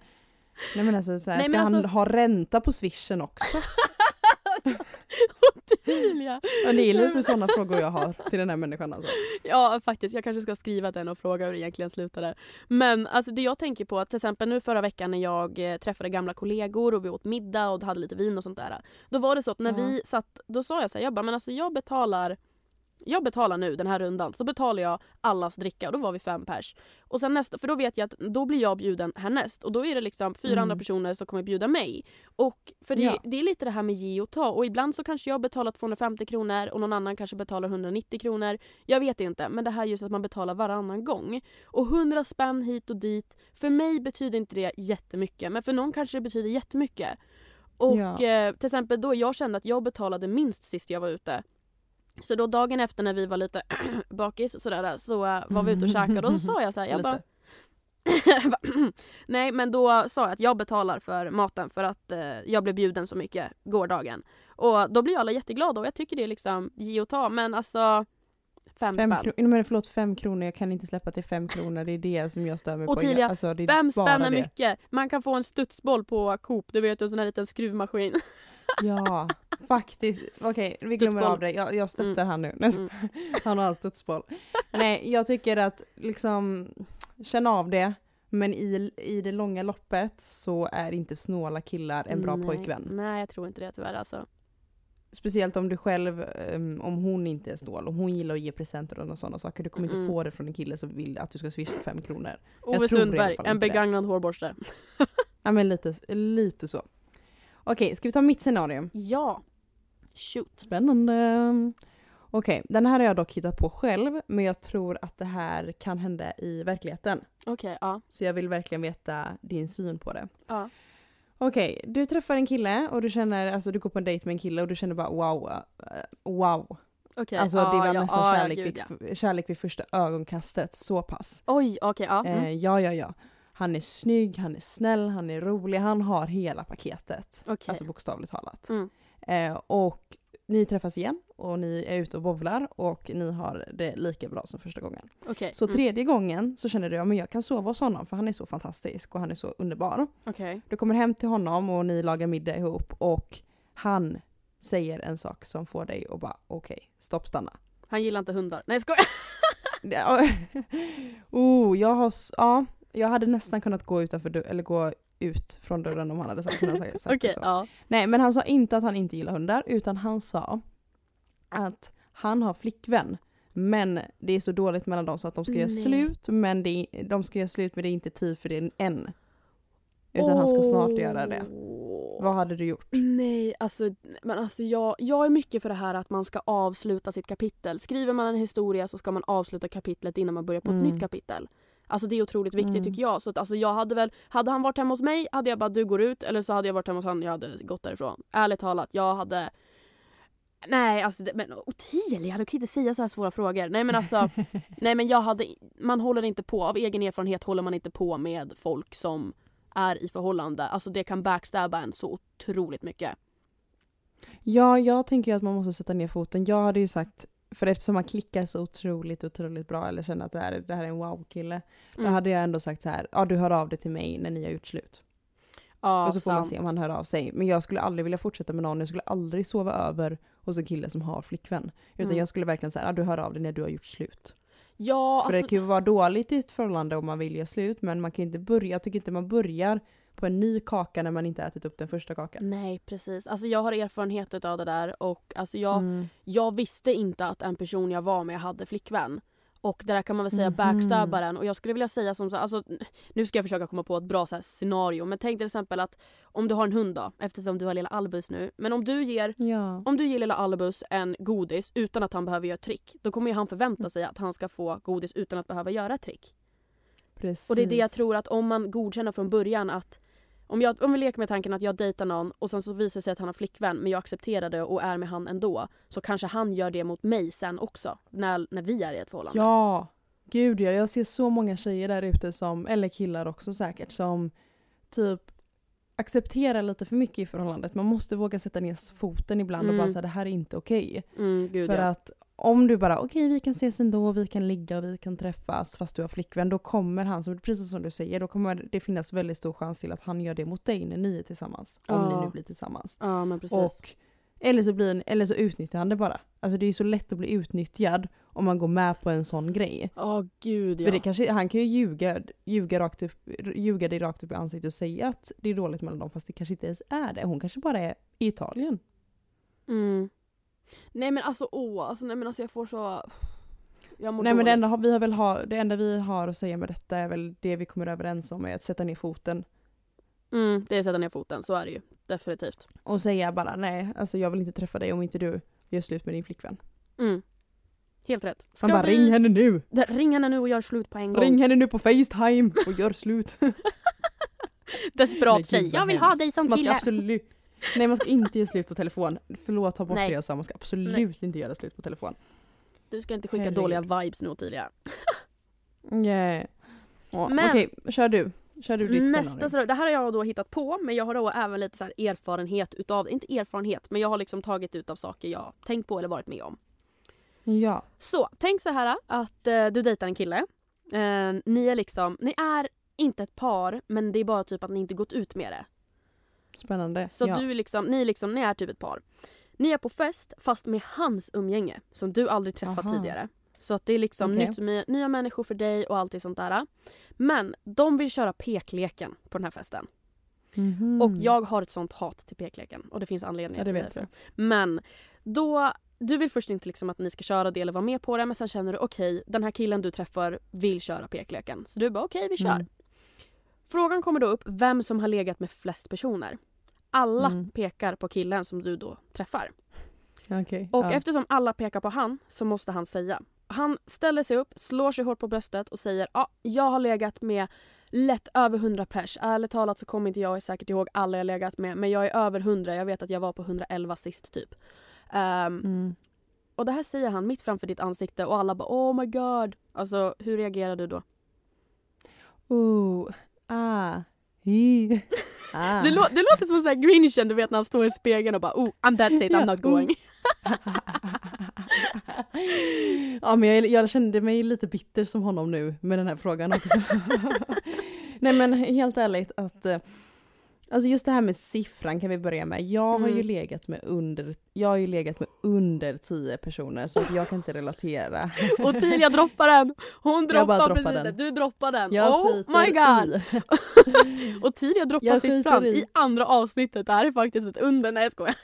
Nej men alltså, så här, Nej, ska men han alltså- ha ränta på swishen också? Ottilia! Ja, det är lite sådana frågor jag har till den här människan alltså. Ja faktiskt, jag kanske ska skriva den och fråga hur det egentligen slutade. Men alltså det jag tänker på, till exempel nu förra veckan när jag eh, träffade gamla kollegor och vi åt middag och hade lite vin och sånt där. Då var det så att när Ja. vi satt, då sa jag så här, jag bara, men alltså jag betalar jag betalar nu den här rundan, så betalar jag allas dricka och då var vi fem pers. Och sen nästa, för då vet jag att då blir jag bjuden härnäst och då är det liksom fyra Mm. andra personer som kommer bjuda mig. Och för det, Ja. det är lite det här med ge och ta och ibland så kanske jag betalar 250 kronor och någon annan kanske betalar 190 kronor. Jag vet inte, men det här just att man betalar varannan gång. Och 100 spänn hit och dit, för mig betyder inte det jättemycket men för någon kanske det betyder jättemycket. Och Ja. eh, till exempel då jag kände att jag betalade minst sist jag var ute. Så då dagen efter när vi var lite bakis sådär så eh, var vi ute och käkade och då sa jag så här, jag bara. Nej men då sa jag att jag betalar för maten för att eh, jag blev bjuden så mycket gårdagen. Och då blir alla jätteglada och jag tycker det är liksom ge och ta men alltså fem, Fem spänn. men förlåt fem kronor, jag kan inte släppa till fem kronor, det är det som jag stör mig på. Ottilia, Alltså, Fem spänn är mycket. Man kan få en studsboll på Coop, du vet en sån här liten skruvmaskin. Ja, faktiskt. Okej, vi glömmer av det. Jag, jag stöttar han nu. Nej, Mm. Han har en studsboll. Nej, jag tycker att liksom känn av det. Men i, i det långa loppet så är inte snåla killar en bra Nej, pojkvän. Nej jag tror inte det tyvärr alltså. Speciellt om du själv, um, om hon inte är snål, om hon gillar att ge presenter och sådana saker. Du kommer Mm-mm. inte få det från en kille som vill att du ska swisha fem kronor. Ove Sundberg, en inte det. begagnad hårborste. Ja men lite, lite så. Okej, ska vi ta mitt scenario? Ja. Shoot. Spännande. Okej, den här har jag dock hittat på själv, men jag tror att det här kan hända i verkligheten. Okej, ja. Så jag vill verkligen veta din syn på det. ja. Okej, du träffar en kille och du känner, alltså du går på en dejt med en kille och du känner bara wow, eh, wow. Okej. Alltså ja, det var ja, nästan ja, kärlek, gud, ja. vid, kärlek vid första ögonkastet, så pass. Oj, okej, ja. Mm. Eh, ja, ja, ja. Han är snygg, han är snäll, han är rolig, han har hela paketet. Okej. Alltså bokstavligt talat. Mm. Eh, och ni träffas igen och ni är ute och bowlar och ni har det lika bra som första gången. Okej. Så mm. tredje gången så känner du att jag kan sova hos honom för han är så fantastisk och han är så underbar. Okej. Du kommer hem till honom och ni lagar middag ihop och han säger en sak som får dig att bara okej, stopp stanna. Han gillar inte hundar. Nej jag skojar. Ja, oh, jag har, ja, jag hade nästan kunnat gå utanför eller gå ut från dörren om han hade sagt, kunnat sagt, Okej, så. ja. Nej men han sa inte att han inte gillar hundar utan han sa att han har flickvän men det är så dåligt mellan dem så att de ska göra Nej. slut men det är, de ska göra slut men det är inte tid för det än. Utan han ska snart göra det. Vad hade du gjort? Nej, alltså, men alltså jag, jag är mycket för det här att man ska avsluta sitt kapitel. Skriver man en historia så ska man avsluta kapitlet innan man börjar på ett Mm. nytt kapitel. Alltså det är otroligt viktigt Mm. tycker jag. Så att, alltså, jag hade väl, hade han varit hemma hos mig hade jag bara du går ut eller så hade jag varit hemma hos honom jag hade gått därifrån. Ärligt talat, jag hade Nej alltså det, men Ottilia, du kan inte säga så här svåra frågor. Nej men alltså, nej men jag hade, man håller inte på, av egen erfarenhet håller man inte på med folk som är i förhållande. Alltså det kan backstabba en så otroligt mycket. Ja, jag tänker ju att man måste sätta ner foten. Jag hade ju sagt, för eftersom man klickar så otroligt, otroligt bra eller känner att det här, det här är en wow-kille. Då Mm. hade jag ändå sagt så här, ja du hör av dig till mig när ni har gjort slut. ja, och så får man sant. se om han hör av sig. Men jag skulle aldrig vilja fortsätta med någon, jag skulle aldrig sova över hos en kille som har flickvän. Utan Mm. jag skulle verkligen säga, ja du hör av dig när du har gjort slut. Ja, För det alltså, kan ju vara dåligt i ett förhållande om man vill göra slut, men man kan inte börja, jag tycker inte man börjar på en ny kaka när man inte ätit upp den första kakan. nej precis. Alltså jag har erfarenhet av det där och alltså jag, Mm. jag visste inte att en person jag var med hade flickvän. Och det där kan man väl säga Mhm. backstabbaren och jag skulle vilja säga som så alltså, nu ska jag försöka komma på ett bra så här, scenario men tänk till exempel att om du har en hund då eftersom du har lilla Albus nu men om du ger Ja. om du ger lilla Albus en godis utan att han behöver göra ett trick då kommer ju han förvänta sig att han ska få godis utan att behöva göra ett trick. Precis. Och det är det jag tror att om man godkänner från början att om, jag, om vi leker med tanken att jag dejtar någon och sen så visar det sig att han har flickvän men jag accepterar det och är med han ändå. Så kanske han gör det mot mig sen också. När, när vi är i ett förhållande. Ja, gud ja. Jag ser så många tjejer där ute som, eller killar också säkert, som typ accepterar lite för mycket i förhållandet. Man måste våga sätta ner foten ibland och Mm. bara säga det här är inte okej. Mm, gud För ja. att om du bara okej vi kan ses ändå, vi kan ligga och vi kan träffas fast du har flickvän, då kommer han, som, precis som du säger, då kommer det finnas väldigt stor chans till att han gör det mot dig när ni är tillsammans. Om Ja. ni nu blir tillsammans. Ja men precis. Och, eller, så blir, eller så utnyttjar han det bara. Alltså det är ju så lätt att bli utnyttjad om man går med på en sån grej. Ja gud ja. För det kanske, han kan ju ljuga, ljuga, rakt upp, ljuga dig rakt upp i ansiktet och säga att det är dåligt mellan dem fast det kanske inte ens är det. Hon kanske bara är i Italien. Mm. Nej men alltså åh, alltså, nej men alltså jag får så... Jag mår Nej men det dåligt. enda, vi har väl ha, det enda vi har att säga med detta är väl det vi kommer överens om är att sätta ner foten. Mm, det är att sätta ner foten, så är det ju. Definitivt. Och säga bara nej, alltså jag vill inte träffa dig om inte du gör slut med din flickvän. Mm. Helt rätt. Ska Han bara vi... ring henne nu! Ring henne nu och gör slut på en gång. Ring henne nu på Facetime och gör slut! Desperat tjej. Jag vill ha dig som Man ska kille. absolut... Nej man ska inte göra slut på telefon. Förlåt, ta bort Nej. det jag sa. Man ska absolut inte göra slut på telefon. Du ska inte skicka Herregud. dåliga vibes nu Ottilia. Yeah. Ja, Men- Okej, kör du. Kör du ditt Nästa scenario. det här har jag då hittat på men jag har då även lite så här erfarenhet utav, inte erfarenhet men jag har liksom tagit ut av saker jag tänkt på eller varit med om. Ja. Så, tänk så här att eh, du dejtar en kille. Eh, ni är liksom, ni är inte ett par men det är bara typ att ni inte gått ut med det. Spännande. Så ja. du liksom, ni, liksom, ni är typ ett par. Ni är på fest fast med hans umgänge som du aldrig träffat Aha. tidigare. Så att det är liksom Okej. nytt med nya människor för dig och allt sånt där. Men de vill köra pekleken på den här festen. Mhm. Och jag har ett sånt hat till pekleken och det finns anledningar Ja, det till det. Men då, du vill först inte liksom att ni ska köra det eller vara med på det men sen känner du okej den här killen du träffar vill köra pekleken. Så du bara okej vi kör. Mm. Frågan kommer då upp vem som har legat med flest personer. Alla Mm. pekar på killen som du då träffar. Okej. Och ja. eftersom alla pekar på han så måste han säga. Han ställer sig upp, slår sig hårt på bröstet och säger ja, jag har legat med lätt över 100 pers. Ärligt talat så kommer inte jag säkert ihåg alla jag legat med men jag är över 100. Jag vet att jag var på 111 sist typ. Ehm, Mm. och det här säger han mitt framför ditt ansikte och alla bara oh my god. Alltså hur reagerar du då? Oh. Ah. Det, lå- det låter som så här Grinchen du vet när han står i spegeln och bara oh I'm that's it, I'm not oh. going. ja men jag, jag kände mig lite bitter som honom nu med den här frågan också. Nej men helt ärligt att eh, Alltså just det här med siffran kan vi börja med. Jag har ju Mm. legat med under, jag har ju legat med under 10 personer så jag kan inte relatera. Och Tilia droppar den! Hon droppar droppar precis den. du droppar den. Jag oh my god! i. Och Tilia droppar Jag siffran i. i andra avsnittet. Det här är faktiskt ett under. Nej jag skojar.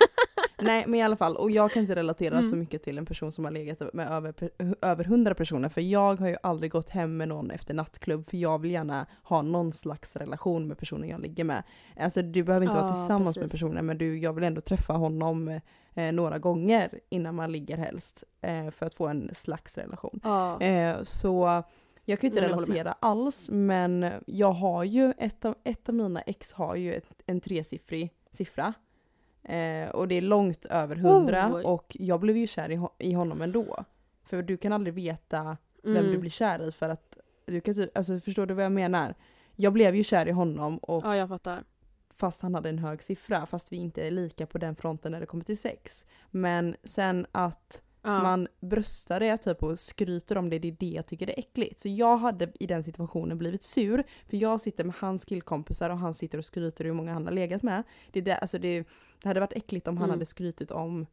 Nej men i alla fall, och jag kan inte relatera Mm. så mycket till en person som har legat med över, över 100 personer för jag har ju aldrig gått hem med någon efter nattklubb för jag vill gärna ha någon slags relation med personen jag ligger med. Alltså du behöver inte Ja, vara tillsammans med precis. personen men du, jag vill ändå träffa honom eh, några gånger innan man ligger helst eh, för att få en slags relation. Ja. Eh, så jag kan ju inte med. relatera alls men jag har ju, ett av, ett av mina ex har ju ett, en tresiffrig siffra. Eh, och det är långt över hundra Oj. och jag blev ju kär i, ho- i honom ändå. För du kan aldrig veta vem Mm. du blir kär i för att du kan alltså förstår du vad jag menar? Jag blev ju kär i honom och Ja jag fattar. fast han hade en hög siffra, fast vi inte är lika på den fronten när det kommer till sex. Men sen att Ja. man bröstar det typ och skryter om det, det är det jag tycker är äckligt. Så jag hade i den situationen blivit sur, för jag sitter med hans killkompisar och han sitter och skryter hur många han har legat med. Det, är det, alltså det, det hade varit äckligt om han Mm. hade skrytit om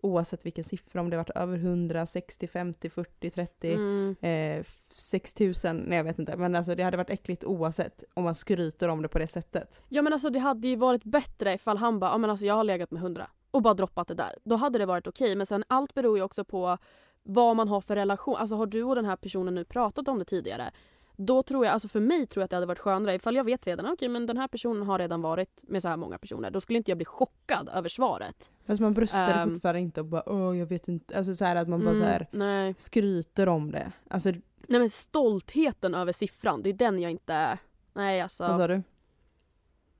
oavsett vilken siffra, om det varit över 100, 60, 50, 40, 30, Mm. eh, 6000, nej jag vet inte. Men alltså det hade varit äckligt oavsett om man skryter om det på det sättet. Ja men alltså det hade ju varit bättre ifall han bara, ja men alltså jag har legat med hundra och bara droppat det där. Då hade det varit okej men sen allt beror ju också på vad man har för relation. Alltså har du och den här personen nu pratat om det tidigare? Då tror jag, alltså för mig tror jag att det hade varit skönare ifall jag vet redan, okej men den här personen har redan varit med så här många personer. Då skulle inte jag bli chockad över svaret. Fast man bröstar Ehm. fortfarande inte och bara åh jag vet inte, alltså så här att man bara Mm, så här nej. skryter om det. Alltså nej men stoltheten över siffran, det är den jag inte, nej alltså. vad sa du?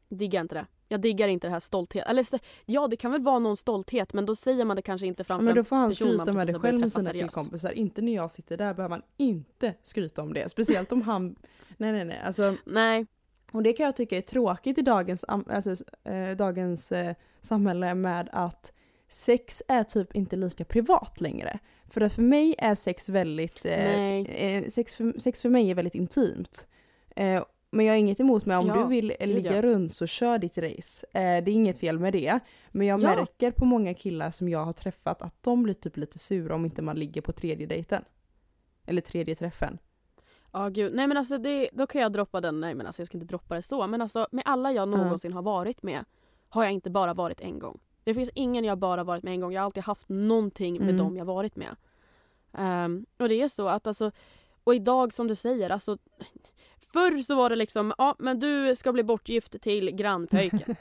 diggar inte det. Jag diggar inte det här stolthet. Eller ja det kan väl vara någon stolthet men då säger man det kanske inte framför men en då får han skryta med det själv med sina killkompisar. Inte när jag sitter där behöver man inte skryta om det. Speciellt om han, nej nej nej. Alltså, Nej. och det kan jag tycka är tråkigt i dagens, alltså, eh, dagens eh, samhälle med att sex är typ inte lika privat längre. För att för mig är sex väldigt, eh, eh, sex, för, sex för mig är väldigt intimt. Men jag har inget emot mig om Ja, du vill ligga ja. runt så kör ditt race. Eh, det är inget fel med det. Men jag Ja. märker på många killar som jag har träffat att de blir typ lite sura om inte man ligger på tredje dejten. Eller tredje träffen. Ja gud. Nej men alltså det, då kan jag droppa den. Nej men alltså jag ska inte droppa det så. Men alltså med alla jag Mm. någonsin har varit med har jag inte bara varit en gång. Det finns ingen jag bara varit med en gång. Jag har alltid haft någonting med Mm. dem jag varit med. Ehm, och det är så att alltså, och idag som du säger, alltså Förr så var det liksom, ja men du ska bli bortgift till grannpöjken.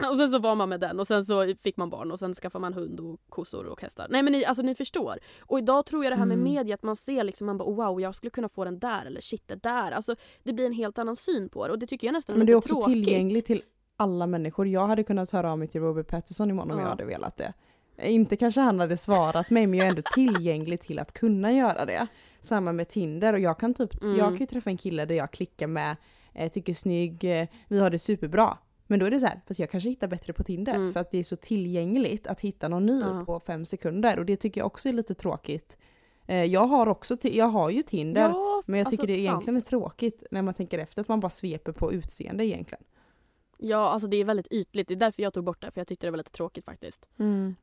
och sen så var man med den och sen så fick man barn och sen skaffade man hund och kossor och hästar. Nej men ni, alltså ni förstår. Och idag tror jag det här med Mm. media att man ser liksom, man bara wow jag skulle kunna få den där eller shit det där. Alltså det blir en helt annan syn på det och det tycker jag nästan är Men det är också tråkigt. tillgängligt till alla människor. Jag hade kunnat höra av mig till Robert Pattinson imorgon om Ja. jag hade velat det. Inte kanske han hade svarat mig men jag är ändå tillgänglig till att kunna göra det. Samma med Tinder och jag kan typ, Mm. jag kan ju träffa en kille där jag klickar med, eh, tycker snygg, eh, vi har det superbra. Men då är det så här, fast jag kanske hittar bättre på Tinder Mm. för att det är så tillgängligt att hitta någon ny Ja. på fem sekunder och det tycker jag också är lite tråkigt. Eh, jag har också, jag har ju Tinder Ja, men jag alltså, tycker det sant. egentligen är tråkigt när man tänker efter att man bara sveper på utseende egentligen. Ja alltså det är väldigt ytligt. Det är därför jag tog bort det för jag tyckte det var lite tråkigt faktiskt.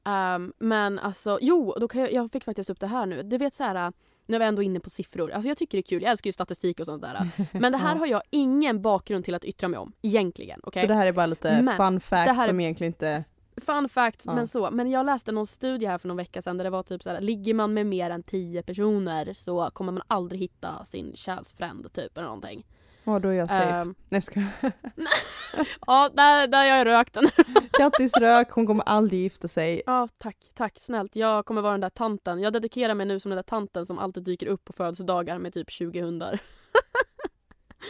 Ehm, men alltså, jo, då kan jag, jag fick faktiskt upp det här nu. Du vet så här, när vi ändå är inne på siffror. Alltså jag tycker det är kul, jag älskar ju statistik och sånt där. Men det här har jag ingen bakgrund till att yttra mig om, egentligen. okej? Så det här är bara lite Men fun fact det här är- som egentligen inte... Fun fact, Ja. men så. Men jag läste någon studie här för någon vecka sedan där det var typ så här, ligger man med mer än 10 personer så kommer man aldrig hitta sin kärlsfrände typ eller någonting. Ja då är jag safe. Ehm, Nej ska ja, där, där jag rökt den. Kattis rök, hon kommer aldrig gifta sig. Ja, tack, tack snällt. Jag kommer vara den där tanten. Jag dedikerar mig nu som den där tanten som alltid dyker upp på födelsedagar med typ 20 hundar.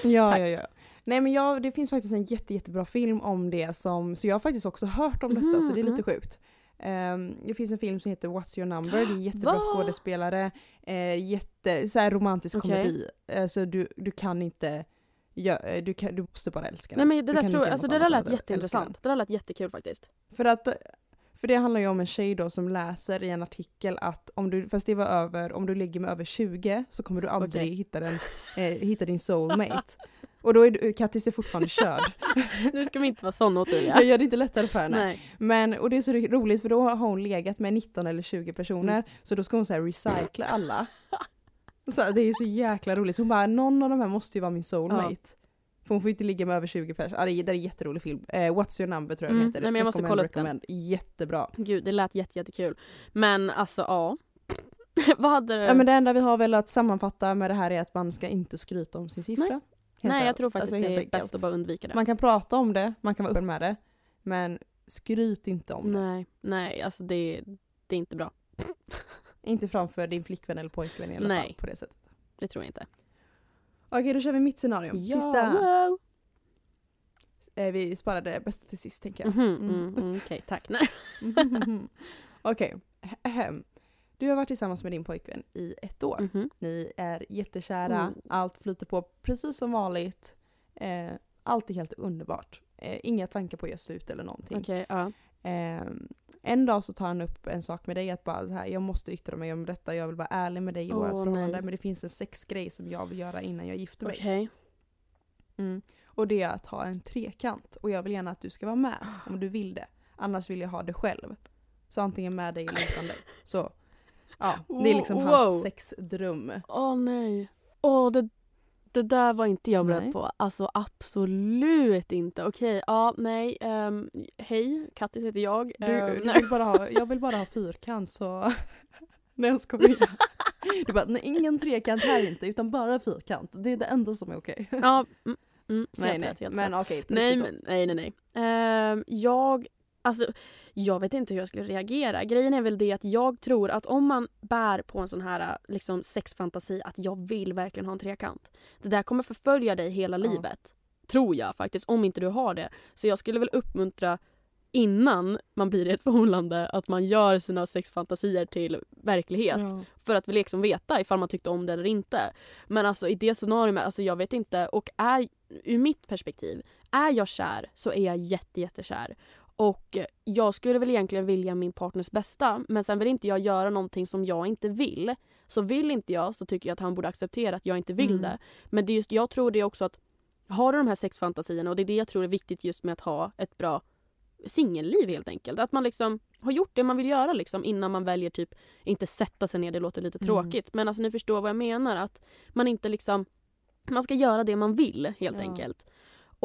Ja, Tack. ja, ja. Nej men jag, det finns faktiskt en jätte, jättebra film om det som, så jag har faktiskt också hört om detta Mhm, så det är lite mhm. sjukt. Ehm, det finns en film som heter What's your number, det är en jättebra Va? skådespelare, uh, jätte, så romantisk Okej. komedi. Alltså du, du kan inte, ja, eh, du, kan, du måste bara älska Nej den. men det Du där tror alltså det där lät jätteintressant. Det där lät jättekul faktiskt. För att för det handlar ju om en tjej då som läser i en artikel att om du, fast det var över, om du ligger med över 20 så kommer du aldrig Okej. hitta, den, eh, hitta din soulmate. Och då är du, Kattis är fortfarande körd. nu ska vi inte vara såna Ottilia. Jag gör det inte lättare för henne. Nej. Men, och det är så roligt för då har hon legat med 19 eller 20 personer Mm. så då ska hon så recycla alla. Så det är så jäkla roligt. Så hon bara, någon av de här måste ju vara min soulmate. För hon får ju inte ligga med över 20 personer. Ja, det, är, det är en jätterolig film. Eh, What's your number tror jag den Mm, heter. nej, men jag måste kolla upp den. Jättebra. Gud, det lät jätte, jättekul. Men alltså ja. Vad hade du? Ja men det enda vi har väl att sammanfatta med det här är att man ska inte skryta om sin siffra. Nej. Nej jag tror faktiskt Alltså, det är bäst att bara undvika det. Man kan prata om det, man kan vara öppen med det. Men skryt inte om det. Nej, nej alltså det, det är inte bra. Inte framför din flickvän eller pojkvän i alla Nej. fall på det sättet. Det tror jag inte. Okej då kör vi mitt scenario. Sista. Wow. Eh, vi sparade bästa till sist tänker jag. Mhm, Mm. mm, mm, Okej, tack. Okej. Ahem. Du har varit tillsammans med din pojkvän i ett år. Mhm. Ni är jättekära, Mm. allt flyter på precis som vanligt. Eh, allt är helt underbart. Eh, inga tankar på att göra slut eller någonting. Okej, ja. Eh, en dag så tar han upp en sak med dig att bara här, jag måste yttra mig om detta, jag vill vara ärlig med dig i vårt förhållande men det finns en sexgrej som jag vill göra innan jag gifter mig. Okej. Mm. Och det är att ha en trekant och jag vill gärna att du ska vara med om du vill det. Annars vill jag ha det själv. Så antingen med dig eller utan dig. Så ja, det är liksom Wow. hans sexdröm. Åh nej. Åh det, det där var inte jag beredd på. Alltså absolut inte. Okej, ja nej. ehm, hej, Kattis heter jag. Du, du nej. vill bara ha, jag vill bara ha fyrkant så... Nej jag skojar. Du bara, nej ingen trekant här inte utan bara fyrkant. Det är det enda som är okej. ja, mm, mm, Nej nej, rätt, men okej. Nej, men, nej, nej, nej. Ehm, jag, alltså, jag vet inte hur jag skulle reagera. Grejen är väl det att jag tror att om man bär på en sån här liksom, sexfantasi att jag vill verkligen ha en trekant. Det där kommer förfölja dig hela Ja. livet. Tror jag faktiskt, om inte du har det. Så jag skulle väl uppmuntra innan man blir i ett förhållande att man gör sina sexfantasier till verklighet. Ja. För att liksom veta ifall man tyckte om det eller inte. Men alltså i det scenariot, alltså jag vet inte. Och är, ur mitt perspektiv, är jag kär så är jag jätte, jättekär. Och jag skulle väl egentligen vilja min partners bästa men sen vill inte jag göra någonting som jag inte vill. Så vill inte jag så tycker jag att han borde acceptera att jag inte vill Mm. det. Men det just, jag tror det också att har du de här sexfantasierna och det är det jag tror är viktigt just med att ha ett bra singelliv helt enkelt. Att man liksom har gjort det man vill göra liksom innan man väljer typ, inte sätta sig ner, det låter lite Mm. tråkigt. Men alltså ni förstår vad jag menar. Att man inte liksom, man ska göra det man vill helt Ja. enkelt.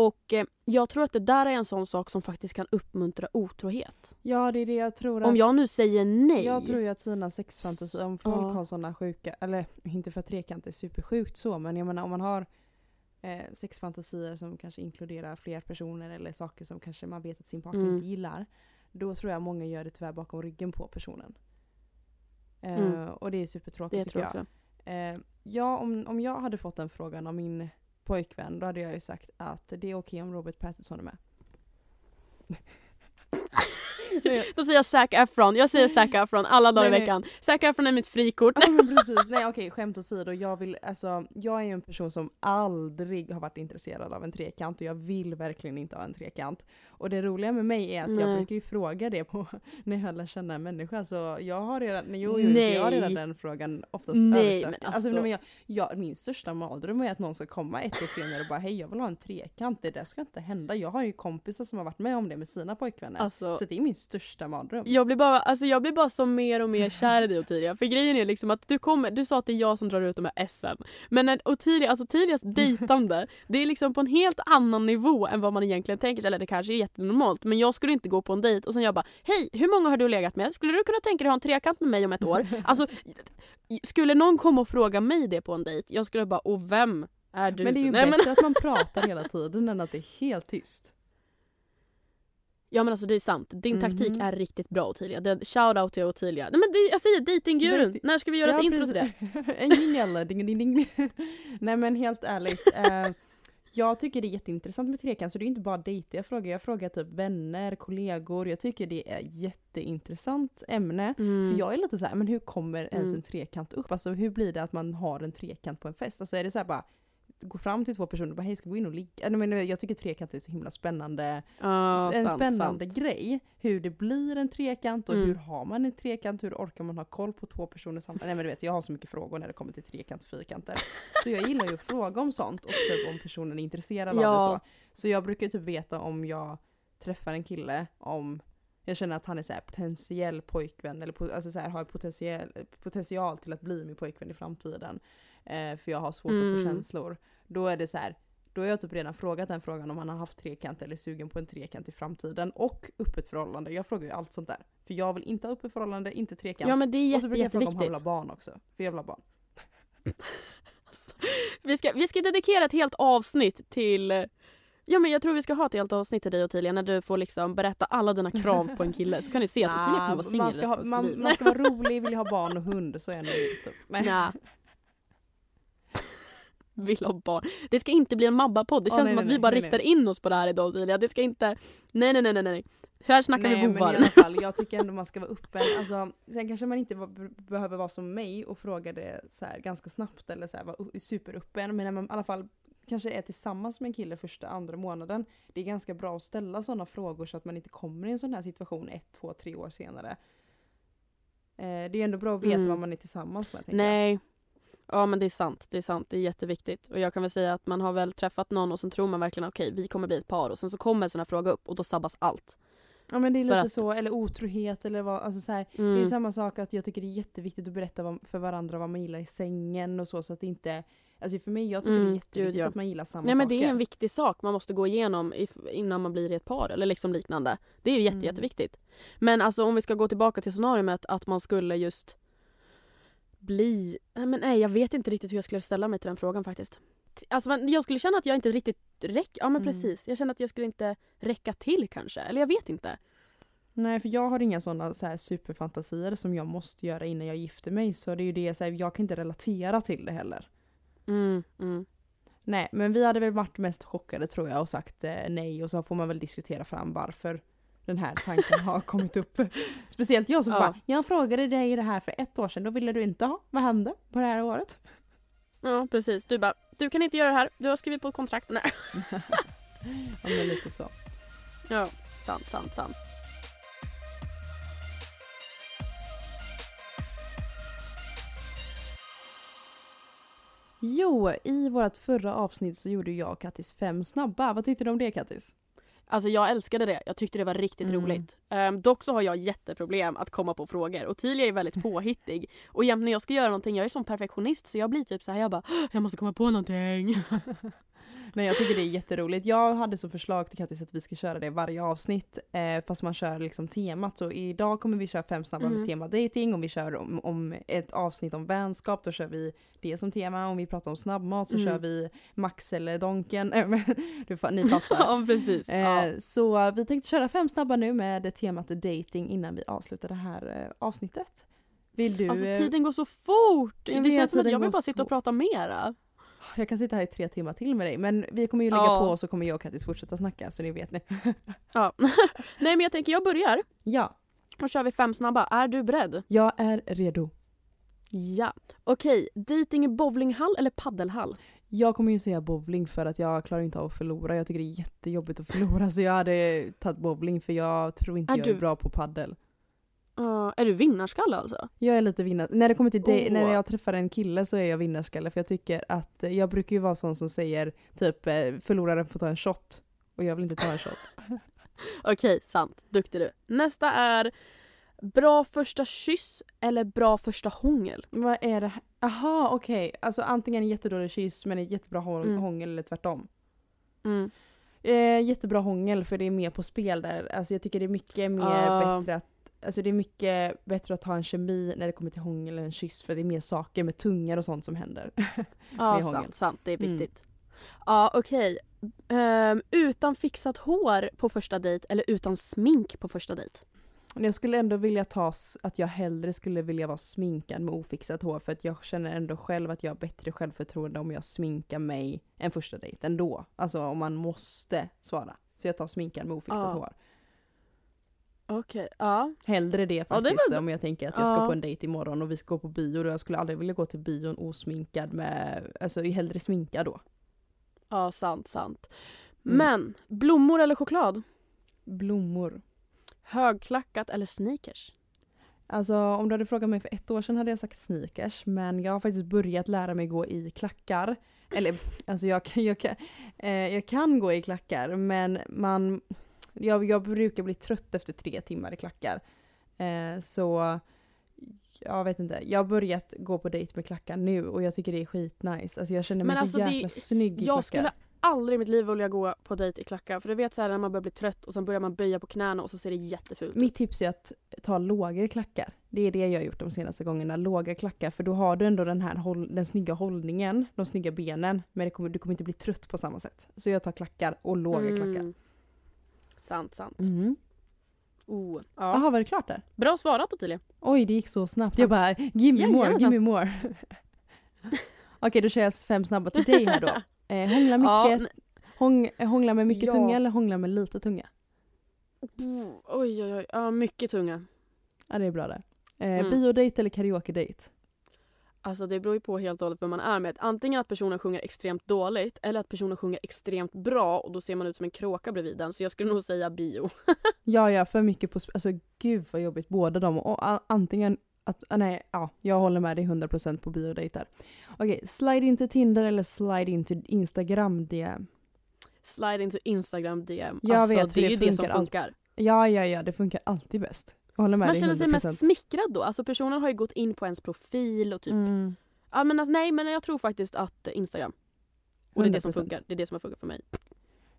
Och eh, jag tror att det där är en sån sak som faktiskt kan uppmuntra otrohet. ja det är det jag tror att... Om jag nu säger nej. Jag tror ju att sina sexfantasier, om folk Ja. har sådana sjuka, eller inte för att trekant är supersjukt så, men jag menar om man har eh, sexfantasier som kanske inkluderar fler personer eller saker som kanske man vet att sin partner Mm. inte gillar. Då tror jag många gör det tyvärr bakom ryggen på personen. Eh, Mm. Och det är supertråkigt det tycker tror jag jag. Eh, ja, om, om jag hade fått den frågan av min pojkvän, då hade jag ju sagt att det är okej om Robert Pattinson är med. Då säger jag Zac Efron. Jag säger Zac Efron alla dagar i Nej, nej. veckan. Zac Efron är mitt frikort. Ja men precis, nej okej skämt åsido. Jag, vill, alltså, jag är en person som aldrig har varit intresserad av en trekant och jag vill verkligen inte ha en trekant. Och det roliga med mig är att jag Nej. brukar ju fråga det på, när jag lär känna en människa. Så jag har redan, nej, jo, jo, Så jag har redan Nej. den frågan oftast Nej, men alltså, alltså- men jag, jag, min största mardröm är att någon ska komma ett år senare och bara hej jag vill ha en trekant. Det där ska inte hända. Jag har ju kompisar som har varit med om det med sina pojkvänner. Alltså, Så det är min största mardröm. jag blir bara, alltså jag blir bara så mer och mer kär i dig Ottilia. För grejen är liksom att du kommer, du sa att det är jag som drar ut de här SM. Men när Ottilia, alltså Ottilias dejtande, det är liksom på en helt annan nivå än vad man egentligen tänker. Eller det kanske är jättenormalt. Men jag skulle inte gå på en dejt och sen jag bara Hej, hur många har du legat med? Skulle du kunna tänka dig att ha en trekant med mig om ett år? Alltså, skulle någon komma och fråga mig det på en dejt, jag skulle bara och vem är du? Men det är ju Nej, men- bättre att man pratar hela tiden än att det är helt tyst. Ja men alltså det är sant. Din Mhm. taktik är riktigt bra Ottilia. Det- Shout out till Ottilia. Nej men det, jag säger dejtinggurun. Dejting- När ska vi göra ett intro till det? en jingel, ding ding ding. Nej men helt ärligt. Eh, jag tycker det är jätteintressant med trekant så det är inte bara dejter jag frågar. Jag frågar typ vänner, kollegor. Jag tycker det är jätteintressant ämne. Mm. För jag är lite så här, men hur kommer ens Mm. en trekant upp? Alltså hur blir det att man har en trekant på en fest? Alltså är det så här bara gå fram till två personer och bara hej ska vi gå in och ligga? Nej, men jag tycker trekant är så himla spännande Ja, en sant, spännande sant. grej. Hur det blir en trekant och Mm. hur har man en trekant? Hur orkar man ha koll på två personer samtidigt? Nej men du vet, jag har så mycket frågor när det kommer till trekant och fyrkanter. Så jag gillar ju att fråga om sånt och typ om personen är intresserad av det Ja. så. Så jag brukar typ veta om jag träffar en kille om jag känner att han är så här potentiell pojkvän eller alltså så här, har potentiell, potential till att bli min pojkvän i framtiden. Eh, för jag har svårt att Mm. få känslor. Då är det så här, då har jag typ redan frågat den frågan om han har haft trekant eller är sugen på en trekant i framtiden. Och öppet förhållande. Jag frågar ju allt sånt där. För jag vill inte ha öppet förhållande, inte trekant. Ja men det är och så jätte, brukar jag fråga om han vill ha barn också. För jag vill ha barn. Vi ska, vi ska dedikera ett helt avsnitt till Ja men jag tror vi ska ha ett helt avsnitt till dig Ottilia när du får liksom berätta alla dina krav på en kille så kan ni se att Ottilia kommer vara singel man, ska ha, man, man ska vara rolig, vill ha barn och hund så är jag nöjd. Typ. Nej. Nja. Vill ha barn. Det ska inte bli en Mabba-podd. Det Åh, känns nej, som att nej, vi bara nej, riktar nej. in oss på det här idag Ottilia. Det ska inte... Nej nej nej nej nej. Här snackar Nej vi men i alla fall, jag tycker ändå man ska vara öppen. Alltså, sen kanske man inte behöver vara som mig och fråga det så här ganska snabbt eller så här, vara superöppen. Men när man i alla fall kanske är tillsammans med en kille första, andra månaden. Det är ganska bra att ställa sådana frågor så att man inte kommer i en sån här situation ett, två, tre år senare. Eh, det är ändå bra att veta Mm. vad man är tillsammans med. tänker jag. Ja men det är sant, det är sant, det är jätteviktigt. Och jag kan väl säga att man har väl träffat någon och sen tror man verkligen okej vi kommer bli ett par och sen så kommer en sån här fråga upp och då sabbas allt. Ja men det är lite att- så, eller otrohet eller vad, alltså så här, Det är Mm. samma sak att jag tycker det är jätteviktigt att berätta vad, för varandra vad man gillar i sängen och så så att det inte Alltså för mig, jag tycker det Mm, är jätteviktigt gud, ja. att man gillar samma Nej men saker. det är en viktig sak man måste gå igenom innan man blir i ett par eller liksom liknande. Det är ju jätte, Mm. jätteviktigt. Men alltså om vi ska gå tillbaka till scenariot att man skulle just bli... Nej, men nej jag vet inte riktigt hur jag skulle ställa mig till den frågan faktiskt. Alltså man, jag skulle känna att jag inte riktigt räcker. Ja men Mm. precis. Jag känner att jag skulle inte räcka till kanske. Eller jag vet inte. Nej för jag har inga sådana så här superfantasier som jag måste göra innan jag gifter mig så det är ju det så här, jag kan inte relatera till det heller. Mm, mm. Nej men vi hade väl varit mest chockade tror jag och sagt eh, nej och så får man väl diskutera fram varför den här tanken har kommit upp. Speciellt jag som Ja. bara, jag frågade dig det här för ett år sedan, då ville du inte ha. Vad hände på det här året? Ja precis. Du bara, du kan inte göra det här. Du har skrivit på ett kontrakt. Nej. Ja men lite så. Ja, sant, sant, sant. Jo, i vårt förra avsnitt så gjorde jag och Kattis fem snabba. Vad tyckte du om det Kattis? Alltså jag älskade det. Jag tyckte det var riktigt Mm. roligt. Ehm, dock så har jag jätteproblem att komma på frågor. Och Tilia är väldigt påhittig. Och jämt när jag ska göra någonting, jag är som perfektionist så jag blir typ så här, jag bara jag måste komma på någonting. Nej jag tycker det är jätteroligt. Jag hade som förslag till Kattis att vi ska köra det varje avsnitt. Eh, fast man kör liksom temat. Så idag kommer vi köra fem snabba Mm. med tema dating. Om vi kör om, om ett avsnitt om vänskap då kör vi det som tema. Om vi pratar om snabbmat så Mm. kör vi Max eller Donken. Du, ni fattar. ja precis. Ja. Eh, så vi tänkte köra fem snabba nu med temat dating innan vi avslutar det här eh, avsnittet. Vill du? Alltså eh, tiden går så fort! Jag det känns som att jag vill bara sitta och prata mera. Jag kan sitta här i tre timmar till med dig men vi kommer ju lägga Ja. på så kommer jag och Kattis fortsätta snacka så ni vet nu. Ja. Nej men jag tänker jag börjar. ja, Då kör vi fem snabba. Är du beredd? jag är redo. Ja. Okej, dating i bowlinghall eller paddelhall? Jag kommer ju säga bowling för att jag klarar inte av att förlora. Jag tycker det är jättejobbigt att förlora så jag hade tagit bowling för jag tror inte Är jag är du- bra på paddel. Uh, är du vinnarskalle alltså? Jag är lite vinnare. När det kommer till det, Åh. när jag träffar en kille så är jag vinnarskalle för jag tycker att jag brukar ju vara sån som säger typ eh, förloraren får ta en shot. Och jag vill inte ta en shot. Okej, sant. Duktig du. Nästa är bra första kyss eller bra första hångel? Vad är det här? Aha okej. Alltså antingen en jättedålig kyss men ett jättebra hång- Mm. hångel eller tvärtom. Mm. Eh, jättebra hångel för det är mer på spel där. Alltså jag tycker det är mycket mer Ja. bättre att Alltså det är mycket bättre att ha en kemi när det kommer till hångel än en kyss för det är mer saker med tungar och sånt som händer. Ja, sant, sant. Det är Mm. viktigt. Ja, okej. Ehm, utan fixat hår på första dejt eller utan smink på första dejt? Jag skulle ändå vilja ta att jag hellre skulle vilja vara sminkad med ofixat hår för att jag känner ändå själv att jag har bättre självförtroende om jag sminkar mig än första dejt ändå. Alltså om man måste svara. Så jag tar sminkad med ofixat Ja. hår. Okej, ja. Hellre det Ja, det faktiskt om jag tänker att jag ska Ja. på en dejt imorgon och vi ska gå på bio och jag skulle aldrig vilja gå till bion osminkad med, alltså hellre sminkad då. Ja, sant, sant. Mm. Men, blommor eller choklad? Blommor. Högklackat eller sneakers? Alltså om du hade frågat mig för ett år sedan hade jag sagt sneakers men jag har faktiskt börjat lära mig gå i klackar. Eller alltså jag, kan- jag, kan, eh, jag kan gå i klackar men man, jag, jag brukar bli trött efter tre timmar i klackar. Eh, så jag vet inte, jag har börjat gå på dejt med klackar nu och jag tycker det är skitnice. Alltså jag känner mig Men så alltså, det- jäkla snygg i Jag klackar. skulle aldrig i mitt liv vilja gå på dejt i klackar. För du vet så här när man börjar bli trött och sen börjar man böja på knäna och så ser det jättefult ut. Mitt tips är att ta låga klackar. Det är det jag har gjort de senaste gångerna. Låga klackar för då har du ändå den här håll, den snygga hållningen, de snygga benen. Men det kommer, du kommer inte bli trött på samma sätt. Så jag tar klackar och låga klackar. Sant, sant. Mm. Oh. Ja. var det klart där? Bra svarat Ottilia. Oj, det gick så snabbt. Jag bara, give me more, give me more. Okej, då kör jag fem snabba till dig här då. Eh, hångla, Ja, mycket, hång, hångla med mycket Ja. tunga eller hångla med lite tunga? Oj, oj, oj. Ja, mycket tunga. Ja, det är bra där. Eh, Mm. Biodate eller karaoke-date? Alltså det beror ju på helt och hållet vem man är med. Antingen att personen sjunger extremt dåligt eller att personen sjunger extremt bra och då ser man ut som en kråka bredvid den. Så jag skulle nog säga bio. Ja, ja, för mycket på... Alltså gud vad jobbigt, båda de. Och antingen att, ah, nej, ja, jag håller med dig 100% på biodejter. Okej, slide in till Tinder eller slide in till Instagram DM. Slide into Instagram DM. Jag alltså, vet, för det är det ju det som funkar funkar. Ja, ja, ja, det funkar alltid bäst. Håller med Man känner 100%. sig mest smickrad då. Alltså personen har ju gått in på ens profil och typ. Mm, Ja men alltså, nej men jag tror faktiskt att eh, Instagram. Och det är det som 100%. funkar. Det är det som har funkat för mig.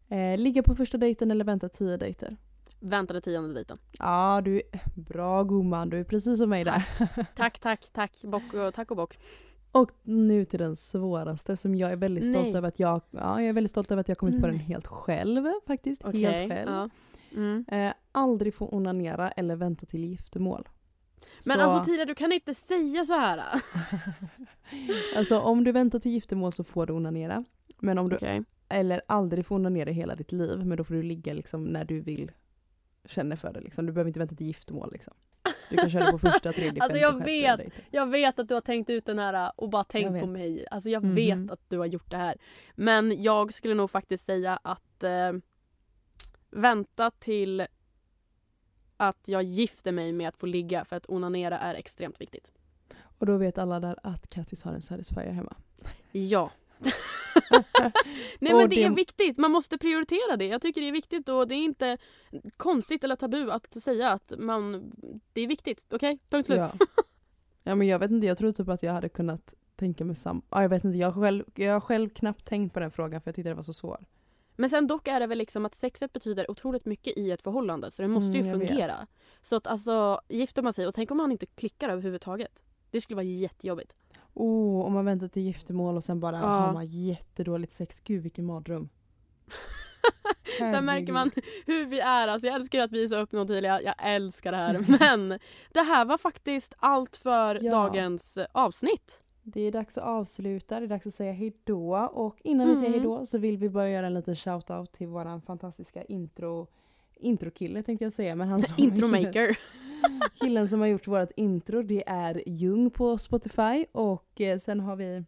eh, ligga på första dejten eller vänta tio dejter? Väntade tionde dejten. Ja, du är bra gumman, du är precis som mig där. Tack, tack, tack. Bock och, tack och bock. Och nu till den svåraste som jag är väldigt stolt Nej. över att jag, ja, jag är väldigt stolt över att jag kommit på den helt själv faktiskt. Okej. Helt själv. ja. Mm. Eh, aldrig få onanera eller vänta till giftermål. Men så, alltså Tira du kan inte säga så här. alltså om du väntar till giftermål så får du onanera. Men om du, Okej. eller aldrig får onanera hela ditt liv, men då får du ligga liksom när du vill känner för det. Liksom. Du behöver inte vänta till giftermål. Liksom. Du kan köra på första, tredje, Alltså, jag vet. Jag vet att du har tänkt ut den här och bara tänkt på mig. Alltså jag Mhm. vet att du har gjort det här. Men jag skulle nog faktiskt säga att eh, vänta till att jag gifter mig med att få ligga för att onanera är extremt viktigt. Och då vet alla där att Kattis har en Satisfyer hemma. Ja. Nej men det är viktigt, man måste prioritera det. Jag tycker det är viktigt och det är inte konstigt eller tabu att säga att man, det är viktigt. Okej? Punkt slut. Ja. ja men jag vet inte, jag tror typ att jag hade kunnat tänka mig samma. Ja, jag vet inte, jag har, själv, jag själv knappt tänkt på den frågan för jag tyckte det var så svår. Men sen dock är det väl liksom att sexet betyder otroligt mycket i ett förhållande så det måste Mm, ju jag vet. fungera. Så att alltså gifter man sig och tänk om man inte klickar överhuvudtaget. Det skulle vara jättejobbigt. Oh, om man väntar till giftermål och sen bara Ja. har man jättedåligt sex. Gud vilken mardröm. Där märker man hur vi är. Alltså, jag älskar att vi är så öppna och tydliga. Jag älskar det här. Men det här var faktiskt allt för Ja. dagens eh, avsnitt. Det är dags att avsluta, det är dags att säga hejdå. Och innan vi säger Mm. hejdå så vill vi bara göra en liten shout-out till våran fantastiska intro introkille tänkte jag säga. Men han som Intromaker. Killen som har gjort vårt intro det är Jung på Spotify och eh, sen har vi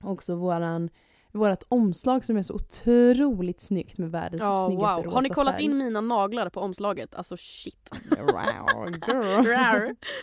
också våran vårat omslag som är så otroligt snyggt med världens Ja, snyggaste wow. rosa Har ni kollat färg. in mina naglar på omslaget? Alltså shit.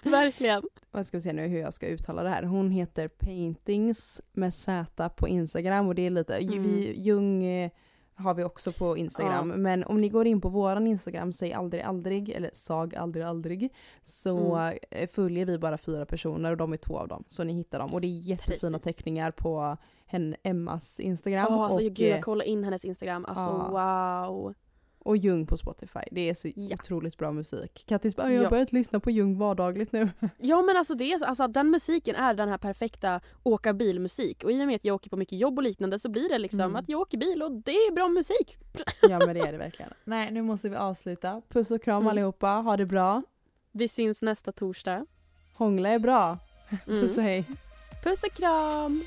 Verkligen. Vad ska vi se nu hur jag ska uttala det här. Hon heter Paintings med Z på Instagram och det är lite, Mm. vi, Jung eh, har vi också på Instagram. Ja. Men om ni går in på våran Instagram, säg aldrig aldrig, eller sag aldrig aldrig, så Mm. eh, följer vi bara fyra personer och de är två av dem. Så ni hittar dem. Och det är jättefina Precis. teckningar på henne, Emmas Instagram. Ja, alltså, och, gud, jag eh, kollar in hennes Instagram. Alltså wow. och Jung på Spotify. Det är så Ja. otroligt bra musik. Kattis bara, jag har Ja. börjat lyssna på Jung vardagligt nu. Ja men alltså, det är, så- alltså den musiken är den här perfekta åka bilmusik. Och i och med att jag åker på mycket jobb och liknande så blir det liksom Mm. att jag åker bil och det är bra musik. Ja men det är det verkligen. Nej nu måste vi avsluta. Puss och kram Mm. allihopa, ha det bra. Vi syns nästa torsdag. Hångla är bra. Mm. Puss och hej. Puss och kram!